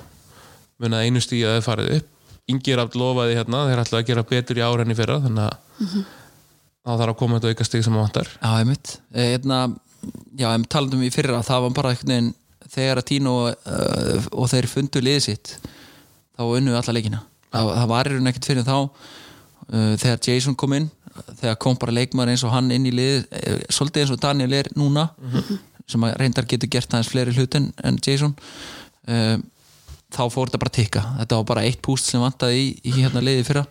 munið einu stíð að þeir farið upp. Ingir aft lofaði hérna, þeir ætlaði að gera betur í ára enn í fyrra þannig að þá þarf að koma þetta auka stíð sem að vantar. Já, ég mitt hérna, já, em talandum í fyrra það var bara veginn þegar að Tíno uh, og þeir fundu liðið sitt þá unnu alla leikina. Það, það var ekkert fyrir þá. Uh, þegar Jason kom inn þegar kom bara leikmaður eins og hann inn í lið uh, svolítið eins og Daniel er núna sem að reyndar getur gert aðeins fleiri hlut en, Jason uh, þá fór þetta bara tikka. Þetta var bara eitt púst sem vantaði í, í hérna liðið fyrra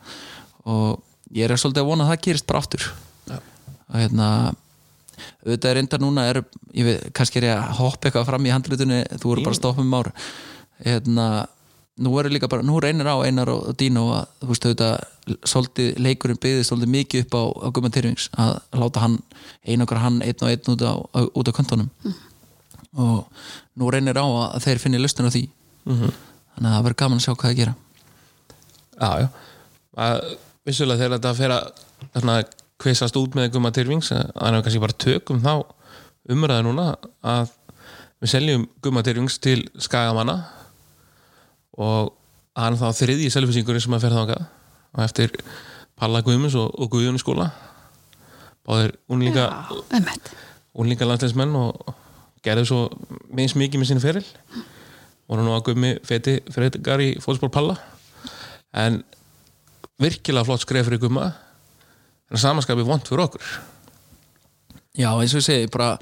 og ég er svolítið að vona að það gerist bara aftur. Og hérna auðvitað er reyndar núna er, veit, kannski er ég að hoppa eitthvað fram í handlutunni þú voru bara að stoppa um ára hérna, nú er líka bara, nú reynir á Einar og Dino að, þú veist, auðvitað svolítið leikurinn byggði svolítið mikið upp á, á Guðmann Tyrfings að láta hann einokar hann einn og einn út á, á, út á kontónum. Og nú reynir á að þeir finni lustin á því. Þannig að það verður gaman að sjá hvað það gera. Já, já. Að, Vissulega þegar þetta fer að þarna, kveisast út með Gumma Tyrfings þannig að kannski bara tökum þá umræða núna að við seljum Gumma Tyrfings til Skagamanna og hann þá þriði í selvisingurinn sem að fer þangað. Og eftir Palla Guðmunds og, og Guðjón í skóla. Báðir unlíka, Einmitt. unlíka landsleismenn og gerðu svo meins mikið með sinni feril. Voru nú að gummi feti í fótspór Palla. En virkilega flott skref fyrir gumma. En samanskapi vond fyrir okkur. Já, eins og ég segi, bara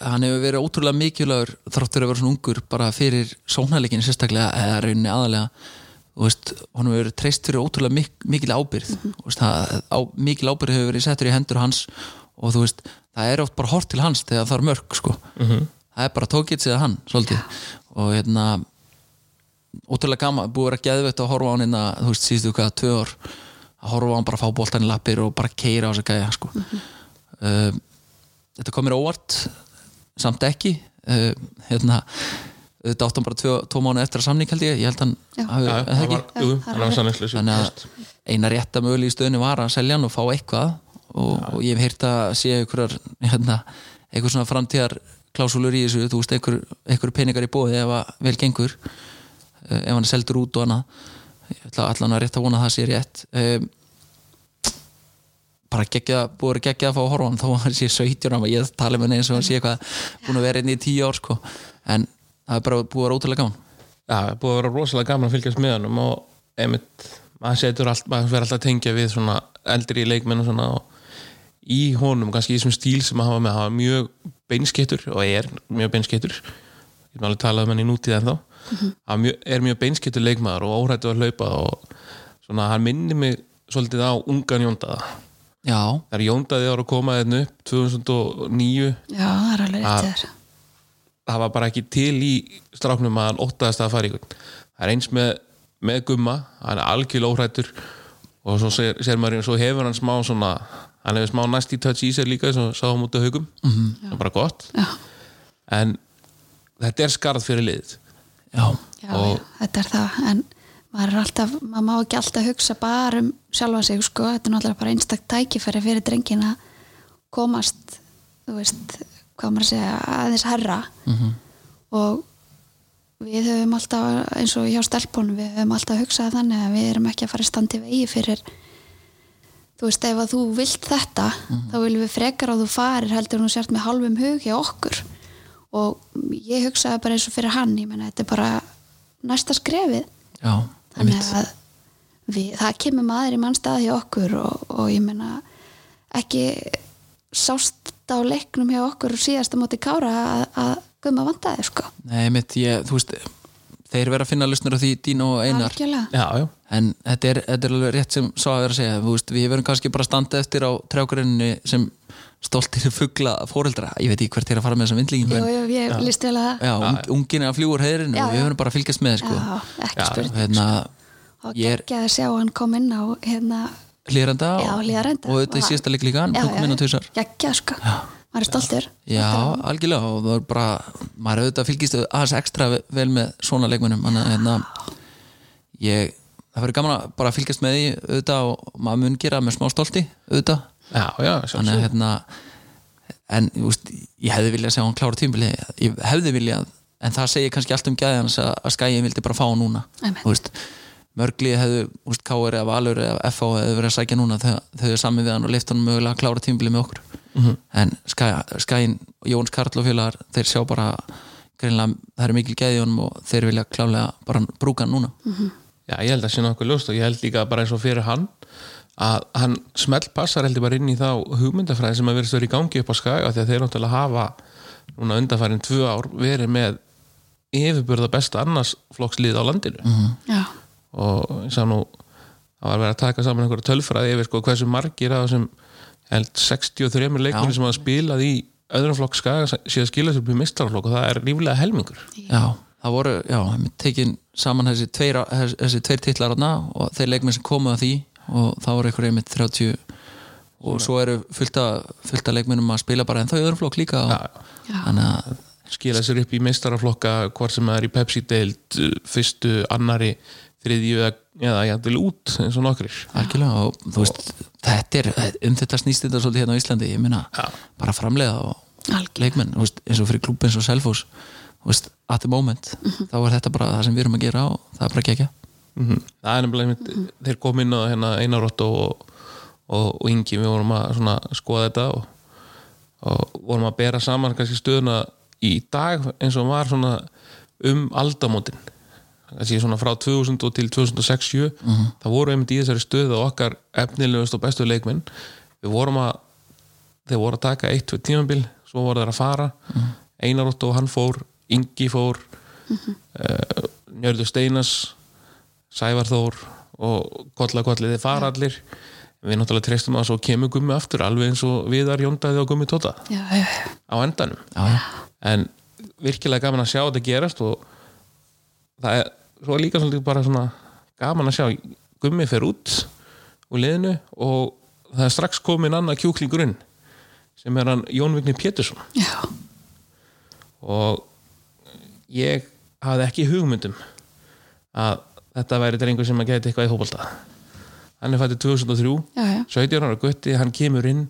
hann hefur verið ótrúlega mikilvægur þráttur að vera svona ungur bara fyrir sóknarleikin sérstaklega eða rauninni aðalega þú veist, hann hefur verið treyst fyrir ótrúlega mik mikil ábyrð þú veist, það, á, mikil ábyrð hefur verið settur í hendur hans og þú veist, það er oft bara hort til hans þegar það er mörg sko. það er bara tókitt eða hann svolítið. Og hérna ótrúlega gaman, búið að vera geðveitt að horfa á hann inna, þú veist, síðustu hvað, tvö ár. Að horfa á hann bara að fá boltan í lappir og bara keira á þess að gæja sko. uh, þetta kom mér óvart samt ekki. Uh, hérna þetta átt hann bara tvö, tvo mánu eftir að samning held ég, ég held hann hafi, ekki? þannig að eina rétta möguleg í stöðinu var að selja hann og fá eitthvað. Og, og ég hef heyrt að sé einhverjar hérna, einhver svona framtíðar klásúlur í þessu, þú veist, einhver, einhver peningar í bóði ef að vel gengur uh, ef hann er seldur út og annað. Ég ætla allan að rétt að vona að það sé rétt. Um, bara geggja, búið að geggja að fá að horfa hann þó að hann sé 17 ára, ég tala með hann eins og hann sé eitthvað búin að vera inn í 10 ár sko. en það er bara búið að vera ótrúlega gaman. Já, það er búið að vera rosalega gaman að fylgjast með hann og einmitt, maður setur allt maður verður alltaf að tengja við eldri leikmenn og svona og í honum, kannski í þessum stíl sem hann hafa með hann var mjög beinskettur og er mjög beinskettur ég er alveg talað um hann í nútíð en þá hann mjög, er mjög beinskettur leikmaður og óhrættu að hlaupa og svona hann minni mig svolítið á ungan jóndaða já, þegar jóndaði ára að koma þeirn upp 2009 Já, það er alveg rétt þér það var bara ekki til í stráknum að hann óttaðast að fara í það er eins með, með gumma hann er algjörlega óhrættur og svo sér, sér maður, svo hefur hann smá svona hann hefur smá næst í touch í sér líka svo sáum út af haugum, það er bara gott. Já, en þetta er skarð fyrir liðið. Já, já, Og- já, þetta er það. En maður er alltaf, maður má ekki alltaf hugsa bara um sjálfa sig sko, þetta er náttúrulega bara einstak tækifæri fyrir drengin að komast þú veist, hvað maður að segja aðeins herra og við höfum alltaf eins og hjá stelpunum, við höfum alltaf hugsað þannig að við erum ekki að fara í standi vegi fyrir þú veist, ef að þú vilt þetta þá viljum við frekar að þú farir heldur hún sért með hálfum hug hjá okkur. Og ég hugsaði bara eins og fyrir hann, ég menna, þetta er bara næsta skrefið. Já, þannig að við, það kemur maður í mannstað hjá okkur og, og ég menna ekki sást á leiknum hjá okkur síðasta móti kára að, að gumma vandaði sko. Nei, mitt, ég, þú veist þeir vera að finna lusnur á því Dín og Einar. Já, já, en þetta er, þetta er alveg rétt sem svo að vera að segja veist, við verum kannski bara standa eftir á trjákurinninni sem stoltir fugla fóreldra, ég veit ekki hvert er að fara með þessum vindlingum Jú, jú, ég líst vel að það. Já, ung, ungin er að fljúur heiðurinn Já, og við verum bara að fylgjast með sko. Já, ekki spurning. hérna, og ég er- geggja að sjá hann kom inn á hérna, hlýranda og þetta er síðasta leik líka hann kom inn á tvisar geggja sko, maður er stoltur. Já, algjörlega og það er bara, maður auðvitað fylgist aðeins ekstra vel með svona að hérna, ég, það verður gaman að bara fylgjast með því auðvitað og maður mun gera með smá stolti auðvitað, já, já þannig að hérna en veist, ég hefði viljað sjá hann klára tímbili ég hefði viljað, en það segir kannski allt um gæði hans að, að skæin vildi bara fá hann núna. Einmitt. Þú veist, mörgli hefðu úst, Káur eða Valur eða FH hefðu verið að sækja núna. Þegar þau hefðu sami við hann og lift hann mögulega að klára tímbili með okkur. En Skæ, Skæin, Jóns Karl og félagar þeir sjá bara greinlega það er mikil gæði í honum og þeir vilja klálega bara brúka hann núna. Já, ég held að sé nokkuð ljóst og ég held líka bara eins og fyrir hann að hann smelt passar heldur bara inn í þá hugmyndafræði sem að verið stöður í gangi upp á skaga því að þeir náttúrulega hafa núna undanfærin tvö ár verið með yfirburða besta annars flokkslið á landinu. Já, og ég sá nú það var verið að taka saman einhverja tölfræði yfir sko hversu margir af þessum held 63 leikmenni sem hafa spilað í öðrum flokk skaga síðan skila sér upp í mistarflokk og það er líflega helmingur. Já, það voru, já, við tekin saman þessi tveir, tveir titlar þarna og þeir leikmenn sem komu að því og það voru einhverju einmitt 30 og svo eru fullta, fullta leikmennum að spila bara en það í öðrum flokk líka og, þannig að skila sér upp í meistaraflokka hvort sem það er í Pepsi-deild fyrstu, annari, þriðju eða, eða jæfnvel út eins og nokkrir. Algjörlega og þú veist, þetta er um þetta snýst þetta svolítið hérna á Íslandi ég meina, Já. bara framleiða og algjörlega. leikmenn, veist, eins og fyrir klúb eins og veist, at the moment þá er þetta bara það sem við erum að gera og það er bara ekki ekki mm það er nefnilega einmitt, þeir kom inn á hérna Einarótt og, og, og Ingi við vorum að skoða þetta og, og vorum að bera saman kannski stöðuna í dag eins og var svona um aldamótin. Þessi svona frá 2000 og til 2006 mm það voru einmitt í þessari stöðu og okkar efnilegust og bestu leikminn við vorum að þeir voru að taka eitt, tvö tímabil svo voru þeir að fara. Mm. Einarótt og hann fór, Ingi fór uh, Njörður Steinas Sævar Þór og Kolla Kolli þið fara allir. Við náttúrulega treystum að svo kemur gummi aftur alveg eins og viðar Jóndaði og gummi Tóta. Já, já, já. á endanum. En virkilega gaman að sjá þetta gerast og það er svo líka svolítið bara svona gaman að sjá gummi fer út úr liðinu og það er strax komin annað kjúklingurinn sem er hann Jón Vigni Pétursson. Og ég hafði ekki hugmyndum að þetta væri drengur sem að geta eitthvað í hópalda hann er fættið 2003 Já, já. 17 ára gutti, hann kemur inn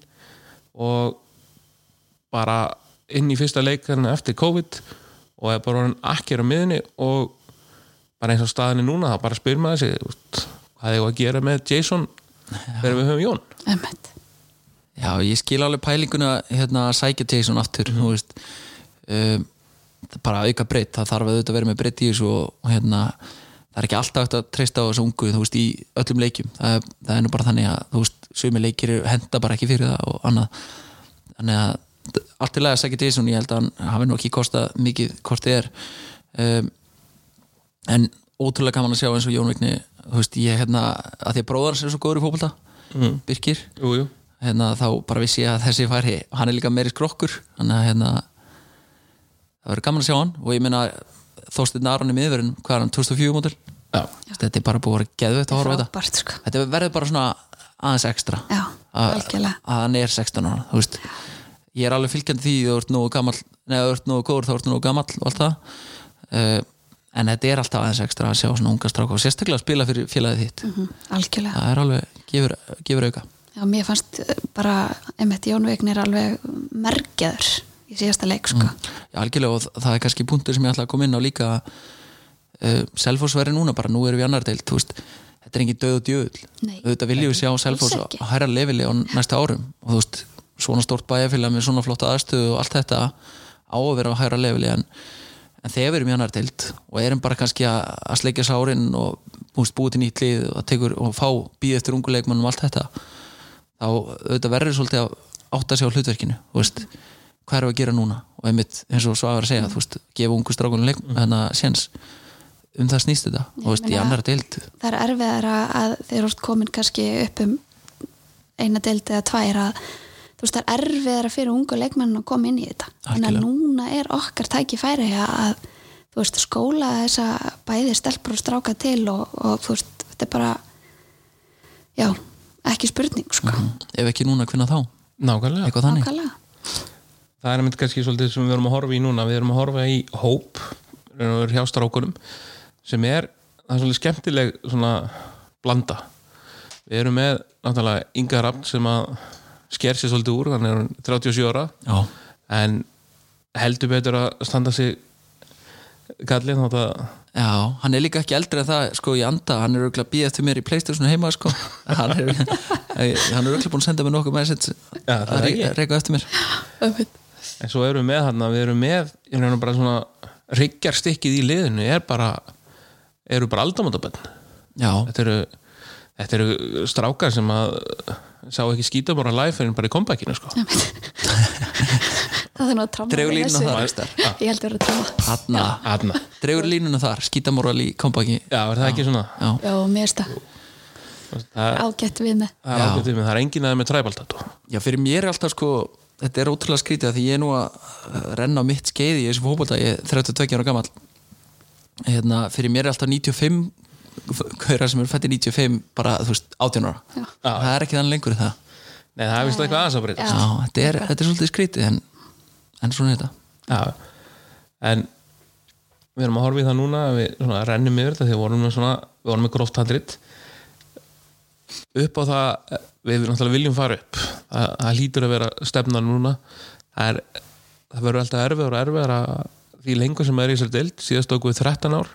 og bara inn í fyrsta leik hann eftir COVID og er bara hann akkir á miðunni og bara eins og staðinni núna þá bara spyr maður sig hvað er að gera með Jason þegar við höfum Jón Emmett. já, ég skil alveg pælinguna hérna að sækja Jason aftur þú veist um, það bara auka breytt, það þarf auðvitað að vera með breytt í þessu og hérna það er ekki alltaf hægt að treysta á þessu ungu þú veist, í öllum leikjum. Það er, það er nú bara þannig að, þú veist, sumi leikir henda bara ekki fyrir það og annað. Þannig að allt í lagi að sækja Jason, ég held að hann hafi nú ekki kostað mikið hvort þið er. Um, en ótrúlega gaman að sjá eins og Jón Vigni þú veist, ég hérna, að því að bróðar hans er svo góður í fótbolta Mm. Birkir. Jú, jú. hérna, þá bara vissi ég að þessi færi hann er líka meiri skrokkur þannig að hérna, það verður gaman að sjá hann. Og ég meina Þorsteinn Aron í miðverðin, hvað er hann, 2004 mótil Já. þetta er bara búið að vera geðveitt að horfa á þetta. Sko. þetta verður bara svona aðeins ekstra. Já, að, algjörlega. að hann er 16 ára þú veist, ég er alveg fylgjandi því þú ert nógu gamall, neða þú ert nógu góður þá ert nógu gamall og allt það. Uh, en þetta er alltaf aðeins ekstra að sjá svona unga stráka og sérstaklega að spila fyrir félagið þitt. Mhm, Algjörlega. það er alveg, gefur, gefur auka Já, mér fannst eh, bara Emmett Jón Vignir alveg merkjaður í síðasta leik, sko. Já, algjörlega og það er kannski punktur sem ég ætla að koma inn á líka uh, Selfoss verið núna bara, nú erum við annar veist, þetta er engin döð og djöðl auðvitað viljum við sjá á ekki. hærra leveli á næsta árum og þú veist, svona stórt bæjarfélag með svona flotta aðstöðu og allt þetta á að vera á hærra leveli en, en þegar við erum í annar deild og erum bara kannski að, að sleikja sárin og búist búið til nýtt lið og, tekur, og fá býð eftir ungu leikmannum og allt þetta þá auðvitað verður svolítið að átta sig á hlutverkinu þú veist, hvað erum við að gera núna? Og einmitt eins og Svavar að segja, þú veist, gefa ungu strákunum leik, þannig að séns. Um það snýst þetta, þú veist, í meina- annar deild. það er erfiðar að þeir eru oft komin kannski upp um eina deild eða tvær að þú veist það er erfiðar fyrir ungu leikmenn að koma inn í þetta. En að núna er okkar tækifæri að þú veist skóla þessa bæði stelpur og stráka til og, og þú veist þetta er bara já, ekki spurning sko, ef ekki núna, hvernig þá, nákvæmlega. Þannig. Nákvæmlega það er mynd kannski svolítið sem við erum að horfa í núna. Við erum að horfa í hóp hjá strákunum sem er, það er svolítið skemmtileg svona blanda. Við erum með náttúrulega Inga Rapp sem að sker sér svolítið úr hann er 37 ára já, en heldur betur að standa sig kallið þá það já, hann er líka ekki eldri en það, sko, í anda, hann er auðvitað að býja eftir mér í Playstation heima, sko. Hann er, hann er auðvitað búin að senda mér nokkuð message. Að reyka eftir mér en svo erum við með hann við erum með, ég erum bara svona ryggjarstykkið í liðinu er bara eru bara aldamótabönn já, þetta eru, þetta eru strákar sem að sá ekki skýta bara live en bara í comebackinu sko. það er að tráma Dregur við línuna þar, ég held að vera að tráma Hanna, Aðna. dregur línuna þar skítamóral í kompaki Já, er það ekki svona? Já, já, mér það, ágætt við með. Það er Já. ágætt við mig, það er engin aðeins með træbaltatu já, fyrir mér er alltaf sko þetta er ótrúlega skrítið að því ég er nú að uh, renna mitt skeiði í þessu fótbolta. Ég er 32 ára gammal hérna, fyrir mér er alltaf 95 hverja sem eru fættið 95 bara, þú veist, 18 ára. Já. það er ekki þannig lengur en það. Nei, það er vist eitthvað aðeins að breytast. Já, þetta er, þetta er svolítið skrítið en, en svona er þetta. Já, en við erum að horfa í það núna við svona, rennum yfir þetta því við vorum með, svona, við vorum með gróft handrit. Upp á það við náttúrulega viljum fara upp það, hlýtur að vera stefnan núna. Það, er, það verður alltaf erfiður og erfiður að því lengur sem er í þessari deild. Síðast okkur við 13 ár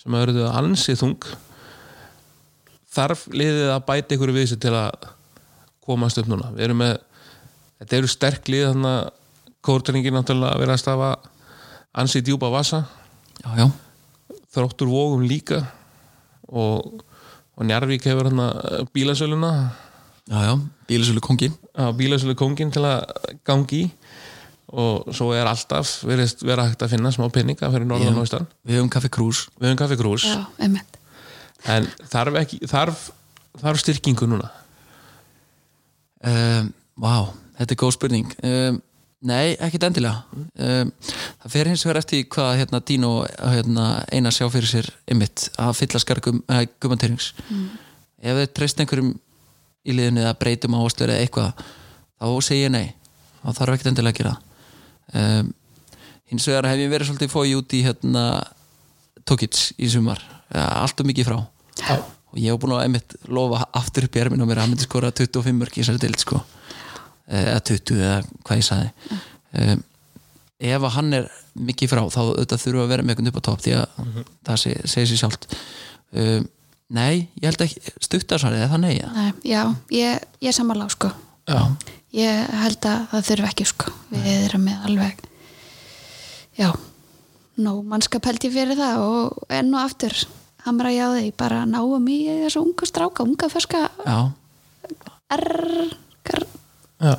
sem að verður ansið þung. Þarf liðið að bæta ykkur við þessu til að komast upp núna? Við erum með þetta eru sterk lið þannig að kórdringin náttúrulega að vera að stafa ansið djúpa vasa. Já, já, þróttur vógum líka. Og, og Njarvík hefur hérna bílasöluna. Já, já bílisölu kongi á bílasölu kongin til að gangi og svo er alltaf verið vera hægt að finna smá peninga fyrir norðan og austan. við höfum kaffi krús við höfum kaffi krús já, einmitt. En þarf, ekki, þarf, þarf styrkingu núna? Um, Vá, þetta er góð spurning. Um, Nei, ekkit endilega. Um, Það fer hins vegar eftir hvað hérna, Dino hérna, eina sjá fyrir sér ymmit að fylla skar gum, uh, gummanterings Ef þeir treyst einhverjum í liðinu eða breytum áherslu eða eitthvað þá segi ég nei. Þá þarf ekkit endilega að gera. Það um, Hins vegar hef ég verið svolítið fóið út í hérna, Tokic í sumar. Allt og mikið frá. Já. og ég hef búin að einmitt lofa aftur upp í erminn á mér að hann myndi skora 25 mörg í þessari dild sko. Eða 20 eða hvað ég sagði. Um, ef að hann er mikið frá þá þurfa að vera með einhvern upp á topp því að það seg, segir sér sjálft. Um, nei, ég held ekki stuttarsvarið er það nei ja? Nei, já, ég, ég er sammála á sko Já. ég held að það þurfi ekki sko við erum með alveg já nó mannskap held ég fyrir það og enn og aftur hamra ég á því bara náum í þessu unga stráka unga ferska já, R gar, Já.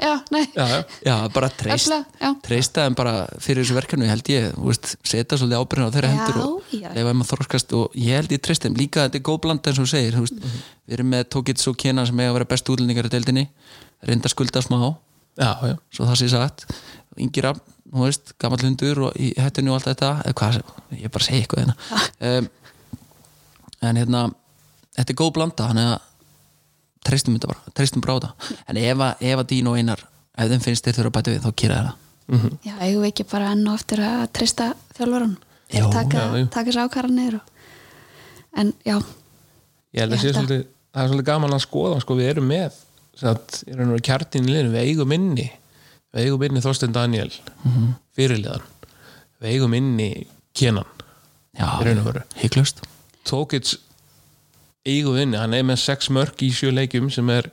já, nei. Já, já. já, bara treyst Öfla, já. treysta þeim bara fyrir þessu verkefni held ég, þú veist, setja svolítið ábyrðin á þeirra Já, hendur og lefa þeim að þorskast og ég held ég treyst þeim. Líka þetta er góð bland eins og segir, þú veist við erum með Tókits og Kena sem eiga að vera bestu útlendingar í deildinni, reynda skulda smá. Já, já. svo það sé sagt. Yngir af, þú veist, gammal hundur og í hættinu og allt þetta, hvað ég bara segi eitthvað hérna. Um, en hérna þetta er góð blanda, þannig að treystum þetta bara, treystum bara á þetta. En ef að, ef að Dín og Einar ef þeim finnst þeir þurfa að bæta við, þá kýra það. Já, eigum við ekki bara enn og aftur að treysta þjálfurinn taka, taka sér ákvarðanir og... en já, Ég held að sé svolítið það er svolítið gaman að skoða, sko, við erum með satt, í raun og veru kjartin í liðinu, við eigum inni við eigum inni Þorstein Daniel fyrirliðan. Við eigum inni Kenan já, Í raun og veru. hygglust Tókits eigu inni, hann er með sex mörg í sjö leikjum sem er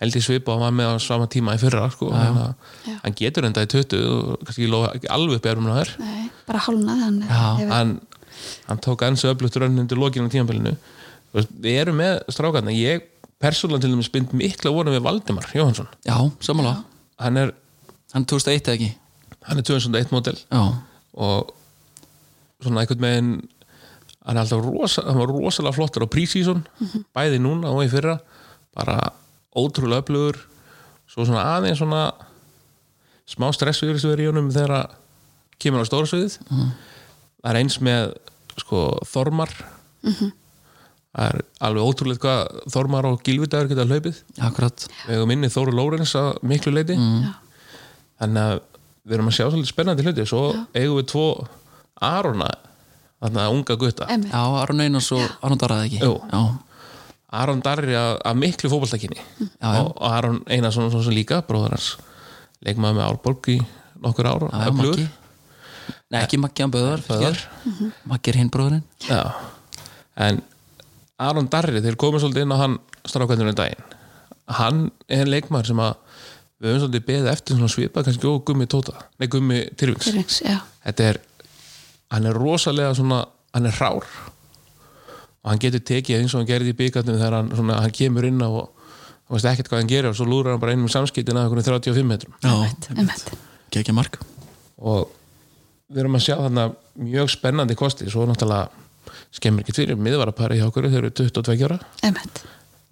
held í svipa og hann var með á sama tíma í fyrra sko. hann, hann getur enda í 20 og kannski ekki, lofa- ekki alveg berum það er Nei, bara hálnað hann. Já, hann, hann tók ansi öflugt rönn undir lokinu á tímabilinu. Þú veist, við erum með strákarna ég persónulega til dæmis bind mikla vonum við Valdimar Jóhansson já, samanlega hann er, hann 2001 eða ekki? Hann er 2001 mótel já, og svona einhvern veginn hann, er alltaf rosa, rosalega flottur á prísíson bæði núna og í fyrra. Bara ótrúlega öflugur. Svo svona aðeins svona smá stressur í honum þegar að kemur á stóra sviðið. Það er eins með sko Þormar. Það er alveg ótrúlega hvað Þormar og Gilvidagur geta hlaupið. Akkurat. Við hefum inni Þóru Lórens að miklu leiti Já. þannig að við erum að sjá svolítið spennandi hluti. Svo eigum við tvo Arona þarna unga gutta. Einmitt. já, Aron Einars og Aron Darraði ekki? Jú. já, Aron Darri að, að miklu fótballtakinni Já, og, og Aron Einarsson svo sem líka bróður hans leikmaður með Árborg í nokkur ára já, Maggi. Nei, ekki Maggi hann Böðar Böðvar. Maggi er hinn bróðurinn Já. en Aron Darri þeir komum svolítið inn á hann strákvændunum daginn. Hann er leikmaður sem að við höfum svolítið beðið eftir svona svipa kannski og gummi tóta, nei gummi Tyrfings. Tyrfings, já. þetta er hann er rosalega svona hann er rár og hann getur tekið eins og hann gerði í byggarnum þegar hann, svona, hann kemur inn á og hann veist ekkert hvað hann gerir og svo lúrar hann bara einum samskiptin að einhvern 35 metrum. Einmitt, einmitt. Gekja mark. Og við erum að sjá þarna mjög spennandi kosti. Svo náttúrulega skemmir ekki fyrir miðvarapari hjá okkur þeir eru 22 ára. Einmitt.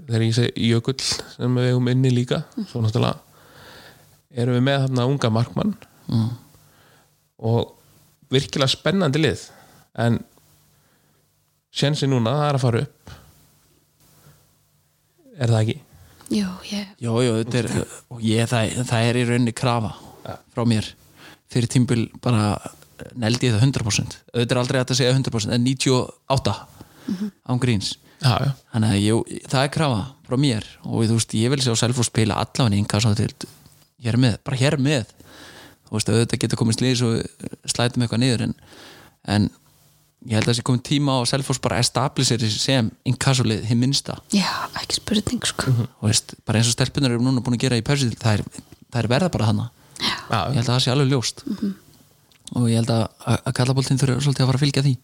þegar ég segi Jökull sem við hefum inni líka svo náttúrulega erum við með þarna unga markmann. Mm. og virkilega spennandi lið. En sjensi núna það er að fara upp. Er það ekki? Jú, ég Jó, jó, þetta er ég, það, það er í rauninni krafa frá mér. Fyrir tímbil bara neldi ég það 100% auðvitað er aldrei að segja 100% en 98 án gríns. Já, já, þannig að jú, það er krafa frá mér. Og þú veist, ég vil sjá Selfoss spila allavega innkassa til hér með, bara hér með veist, auðvitað getur komið slýðis og slætum eitthvað niður en, en ég held að þessi komið tíma á að Selfoss bara establiseri sem inkassolið hinn minnsta. Já, ekki spurning sko. Og veist, bara eins og stelpunar eru núna búin að gera í pausi það það er verða bara hana Já, já, ég held að það sé alveg ljóst. Og ég held að, að kallaboltinn þurfa svolítið að fara að fylgja því.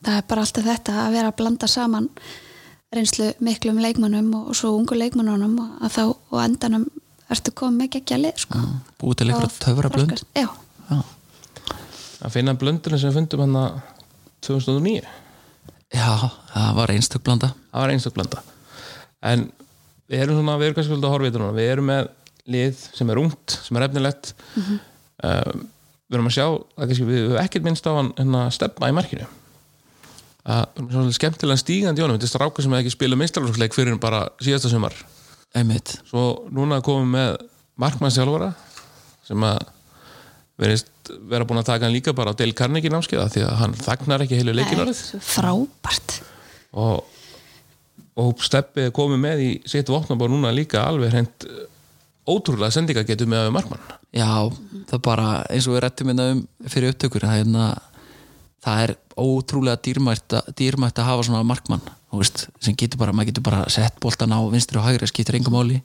Það er bara alltaf þetta að vera að blanda saman reynslu miklum leikmannum og svo ungu leikmannunum og að þá og endanum ertu komið með geggja lið sko. búið til eitthvað töfra blönd þroskast. Já, já. að finna blöndurinn sem við fundum hann að 2009 já, það var einstök blanda. Það var einstak blanda. En við erum svona, við erum kannski svolítið að horfa í þetta núna. Við erum með lið sem er ungt sem er efnilegt. Um, við erum að sjá að kannski, við höfum ekkert minnst á hann hérna, stefna í markinu. Að við erum svona skemmtilega stígandi í honum. Þetta er strákur sem hefði ekki spilað minnstralóksleik fyrir bara síðasta sumar einmitt, svo núna komum við með markmannsjálfara sem að verðist vera búin að taka hann líka bara á Dale Carnegie námskeiða því að hann þagnar ekki heilu leikinarið frábært. Og, og Steppi er komið með í sitt vopnabór núna líka alveg hreint eh, ótrúlega sendinga getur með markmann. Já, það bara eins og við rettum hérna um fyrir upptökur það er, hérna, það er ótrúlega dýrmætt, að- dýrmætt að hafa svona markmann veist, sem getur bara, maður getur bara sett boltan á vinstri og hægri, skiptir engum máli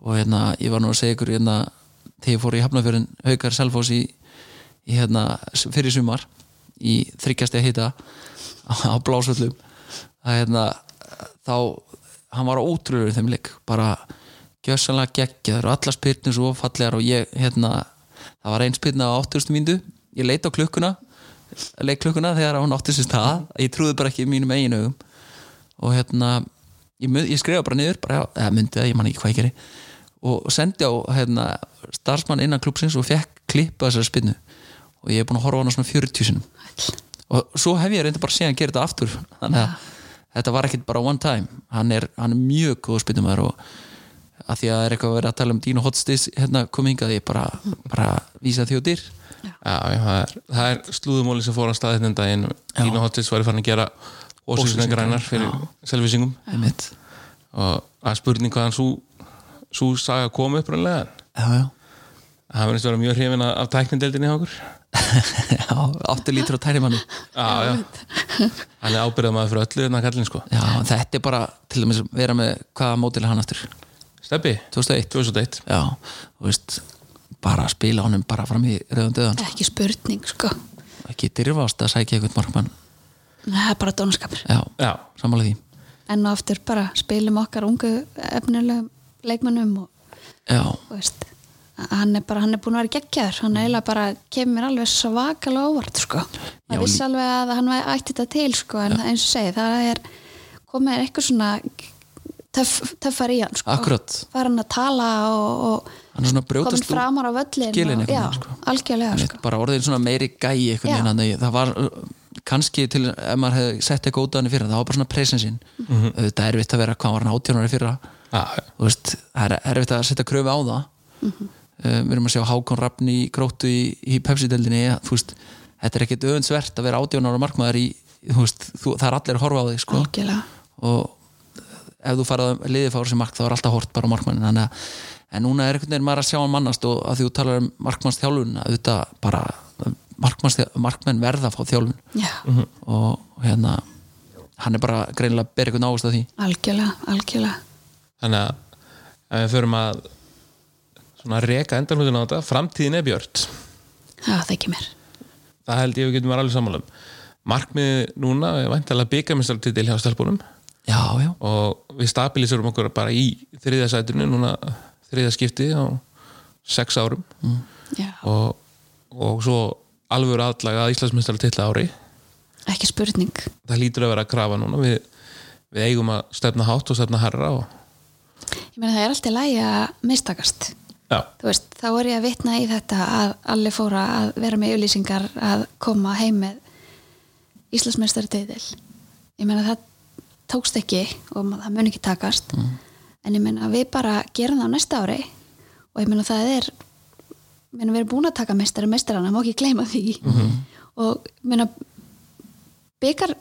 og hérna, ég var nú að segja ykkur hérna, þegar ég fór í Hafnafjörðin Haukar Selfoss í, í hérna, fyrir sumar í þryggjasti að hita á, blásvöllum að hérna, þá hann var ótrúlega í þeim leik bara gjössanlega geggjaður og allar spyrnir svo fallegar og ég hérna, það var ein spyrna á 80. mínútu ég leit á klukkuna leik klukkuna þegar hún átti sér stað ég trúði bara ekki mínum eigin augum og hérna ég, mun- ég skrifa bara niður, bara, já, eða myndi það, ég man ekki hvað ég geri. Og sendi á hérna, starfsmann innan klúpsins og fekk klippa þessari spinnu. Og ég er búin að horfa á hana svona 40 sinum og svo hef ég reynda bara síðan að gera þetta aftur. Þannig að þetta var ekkit bara one time. Hann er, hann er mjög góð spinnumæður og að því að það er eitthvað að vera að tala um Dino Hotstis hérna komið hingað ég bara, bara vísa því og dyr. Já, já, það er, það er slúðumóli sem fór á staðið þennan daginn. Dína Hottis var farin að gera ósýsna grænar fyrir selvisingum og er spurning hvaðan svo, svo saga kom upp rannlega það verðist vera mjög hrifin af, tæknindeldinni hjá okkur. Já, 8 lítur á tæri manni Já, já Hann er ábyrðað maður fyrir öllu hérna kallinn sko. Já, þetta er bara til dæmis að vera með hvaða mótil hann aftur? Steppi 2001 2001 já, þú veist bara að spila honum bara fram í rauðan döðan ekki spurning sko. Ekki dyrfast að sækja eitthvað markmann það er bara dónaskapur. Já, Já, sammála því. Enn og aftur bara spilum okkar ungu efnilegum leikmönnum og já, þú veist hann er bara, hann er búin að vera geggjaður. Hann er eiginlega bara, kemur alveg svakalega óvart sko, Já, það vissi alveg að hann væri ætti þetta til sko, en eins og segi, það er komið eitthvað svona töff, töffar í hann sko, var hann að tala og, og hann er svona komin brjótast úr framar á völlin skilin og, já, sko. algjörlega sko. bara orðin svona meiri gæi Já. það var kannski til ef maður hefði sett eitthvað út af henni fyrir það var bara svona presensin mm. -hmm. þetta er erfitt að vera hvað var hann átjónari fyrra já, þú veist, það er erfitt að setja kröfu á það Mhm. uh, við erum að sjá Hákon Rafni í gróttu í, í Pepsi-deldinni þetta er ekkit öðunsvert að vera átjónari markmaður í, þú veist, þú, það er allir að horfa á þig sko og ef þú farað að liðið fára sem mark þá er alltaf hort bara á markmannin þannig að en núna er einhvern veginn maður að sjá hann mannast og að því þú talar um bara markmenn verða að fá þjálfun. Já, og hérna hann er bara greinilega að bera eitthvað náðust af því. Algjörlega, algjörlega. Þannig að ef við förum að svona reka endarhlutin á þetta framtíðin er björt. Já, það ekki mér. Það held ég við getum verið alveg sammála um. Markmið núna er væntalega byggjamistartitil hjá stelpunum. Já, já, og við stabiliserum okkur bara í þriðja sætinu núna þriðja skipti á sex árum. Já, og, og svo alveg aðlaga að Íslandsmeistaratitil ári. Ekki spurning. Það lítur að vera að krafa núna. Við, við eigum að stefna hátt og stefna herra og ég meina það er alltaf lægi að mistakast. Veist, þá er ég að vitna í þetta að allir fóra að vera með auðlýsingar að koma heim með Íslandsmeistari deitil ég meina það tókst ekki og það mun ekki takast. En ég meina við bara gerum það á næsta ári og ég meina það er meina við erum búin að taka meistari meistarana, má ekki gleyma því. Og ég meina byggar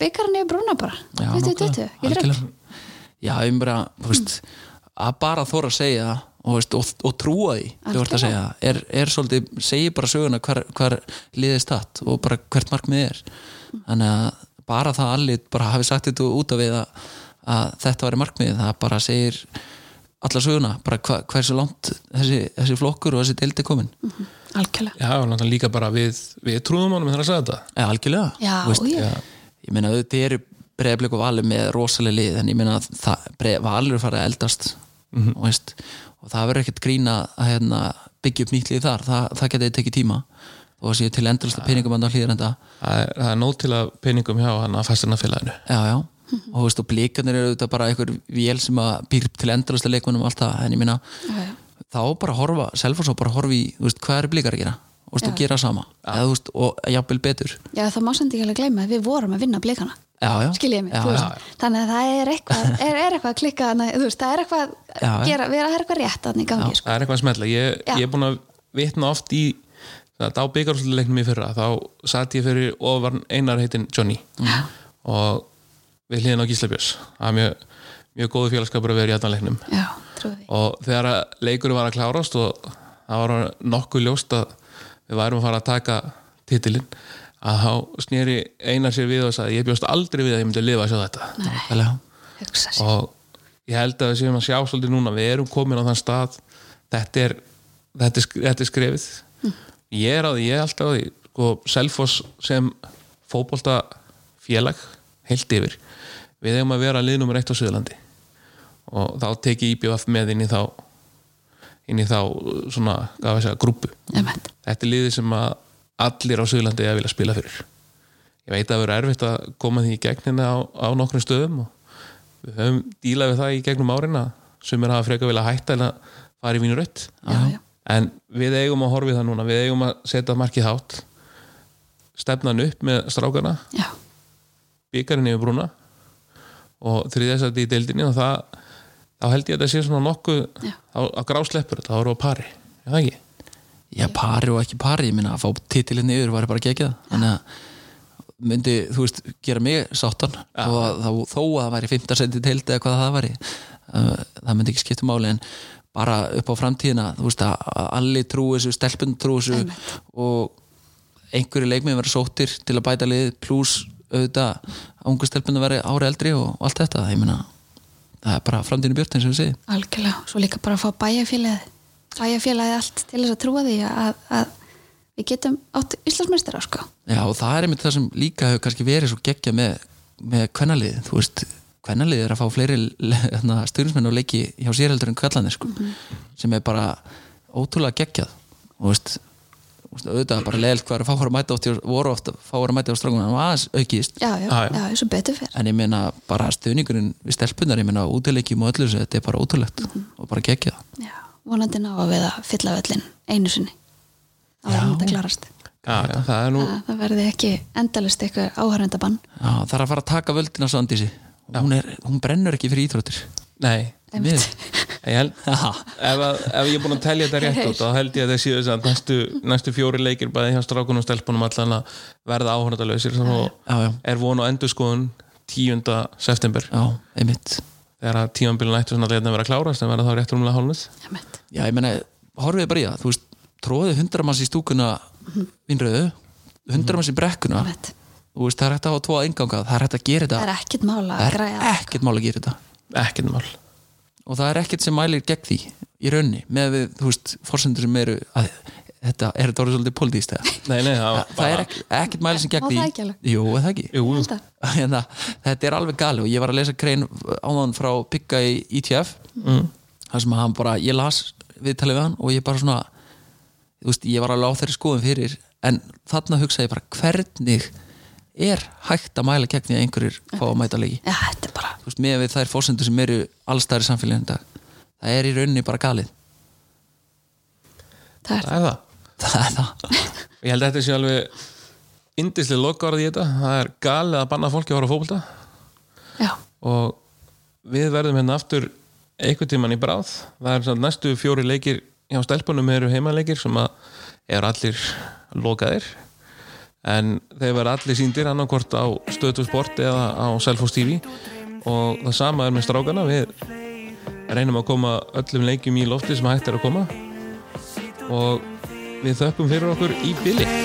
byggarinn er brúna bara. Já 2020, ég er algjörlega. já, ég bara, þú veist að bara þóra að segja það og, og, og trúa því þú ert að segja það er, er svolítið, segi bara söguna hver, hver liðið statt og bara hvert markmið er. Þannig að bara það að allir bara hafi sagt þetta út af við að, að þetta var markmið það bara segir alla söguna, bara hva, hversu langt þessi, þessi flokkur og þessi deildi komin. Algjörlega. Já, og náttúrulega líka bara við, við trúðum honum þegar að segja þetta. Eða algjörlega. Já, Þú veist, já. ég meina auðvitað eru breyðblik og valur með rosalega lið en ég meina það, valur er farið að eldast og, veist, og það verður ekkert grína að hérna, byggja upp nýtt lið þar. Það, það geti tekið tíma. Og að sé til endurlust peningum að hlýðar enda það er, það er nóg til að peningum hjá hann að fæstina félaginu. Já, já, og, þú veist, og blikarnir eru auðvitað bara einhver vél sem að býr til endurlust leikmennum og allt það, en ég meina Já, já. þá bara að horfa, selfos og bara að horfa í þú veist, hvað eru blikar að gera? Og, veist, og gera sama. Eða, þú veist, og jafnvel betur. Já, það má samt ekki alveg gleyma að við vorum að vinna blikana. Já, já, skiljið mig, já, þú já, þannig að það er eitthvað, er, er eitthvað að klikka veist, það er eitthvað Já, já. að gera, vera, það er eitthvað rétt í gangi, sko. það er eitthvað að smetla ég, ég er búin að vitna oft í það á byggarúsleiknum í fyrra þá satt ég fyrir ofan einar heitin Johnny. Og við hliðin á Gíslabjörns það er mjög, mjög góðu félagskapur að vera í því. og þegar að leikurinn var að klárast og það var nokkuð ljóst að við værum að fara að taka titilinn að þá snýri einar sér við og sagði ég bjóst aldrei við að ég myndi lifa að sjá þetta. Og ég held að við séum að sjá svolítið núna við erum komin á þann stað. Þetta er, þetta er, þetta er skrefið. Ég er á því, ég er alltaf á því. Sko, Selfoss sem fótbolta félag heilt yfir við eigum að vera liðnumur eitt á Suðurlandi. Og þá teki IBF með inn í þá inn í þá svona, að segja, grúpu Einmitt. þetta er liðið sem að allir á Suðurlandi að vilja spila fyrir. Ég veit að það verður erfitt að koma því í gegnina á, á nokkrum stöðum og við höfum dílað við það í gegnum árin að sumir hafa frekar vilja hætta en að fara í vínu rött en við eigum að horfa í það núna. Við eigum að setja markið hátt. Stefnan upp með strákana. Byggarinn yfir brúna og þriðjasætti í deildinni og það þá held ég að þetta sé svona nokkuð á, á grásleppur, þetta voru á pari er það ekki? Já, pari og ekki pari, ég minna að fá titilinn yfir var bara geggjað. Þannig að myndi, þú veist, gera mig sáttan þó að, þó, þó að það væri 15 senti teild eða hvað það væri uh, það myndi ekki skipta máli en bara upp á framtíðina þú veist að að allir trú þessu, stelpun trú þessu og einhverju leikmið vera sóttir til að bæta lið pluss auðvitað ungu stelpunum veri ári eldri og, allt þetta. Meina, það er bara framtíðinu björt eins og við segið algjörlega, svo líka bara að fá bæjarfélagið. Bæjarfélagið allt til þess að trúa því að, að við getum átt Íslandsmeistara sko. Já, og það er einmitt það sem líka hefur kannski verið svo geggja með, með kvennalið þú veist, kvennalið er að fá fleiri stjórnismenn og leiki hjá sérheldur en kvallanir sko, sem er bara ótrúlega geggjað. Og veist, auðvitað bara leiðilt hvað er að fá að mæta oft, hjá- voru ofta fá að mæta á strákunum, en aðeins aukist. Já, já, Já, já, já. eins og betur fyrr en ég meina bara stuðningurinn við stelpunar, ég meina útileikjum og öllu þessu, þetta er bara ótrúlegt og bara geggjað. Já, vonandi ná að við að fylla völlin einu sinni. Áður en þetta klarast. Já, já, það er nú að það verði ekki endalist eitthvað áhærendabann Já, það er að fara að taka völdin á Sandísi hún, er, hún brennur ekki fyrir íþróttir. Nei, Við. ég held ef, að, ef ég er búin að telja þetta rétt út þá held ég að það séu þess að næstu, næstu fjóri leikir bæði hjá strákunum og stelpunum allan að verða áhörnadalausir og Já, já, er von á endurskoðun 10. september. Já, einmitt. Þegar að tímanbílun ættu svona að vera að klárast en verða þá rétt rúmlega hálfnið Emmett. Já, ég meina, horfið bara í það, þú veist tróðið hundra manns í stúkuna vinnröðu, hundra manns í brekkuna. Þú veist, það er hægt að hafa tvo enganga það er hægt að gera það þetta og það er ekkert sem mælir gegn því í raunni, með við, þú veist, fórsendur sem eru að þetta er þetta orðið svolítið pólitíst eða? Nei, nei, það, það, það er ekki, ekkert mælir sem gegn því. það ekki alveg? Jú, er það ekki? Jú, Hérna, þetta er alveg gali og ég var að lesa grein áðan frá Pigga í ITF mm. þar sem hann bara, ég las viðtalið við hann og ég bara svona þú veist, ég var alveg á þeirri skoðum fyrir en þarna hugsaði ég bara hvernig er hægt að mæla gegn því að einhverjir fá að mæta leiki? Er bara veist, með við þær fórsendur sem eru allstæðir samfélagin dag það er í rauninni bara galið. Það er það er það. Það er það. Ég held að þetta sé alveg indislega lokaorð í þetta. Það er galið að banna fólki að fókbalta já, og við verðum hérna aftur einhvern tíman í bráð. Það er næstu fjóri leikir hjá stelpunum eru heimaleikir sem að eru allir lokaðir en þeir verða allir síndir annarkvort á stöðtu sport eða á Selfos TV og það sama er með strákana. Við reynum að koma öllum leikjum í lofti sem hægt er að koma. Og við þökkum fyrir okkur í bili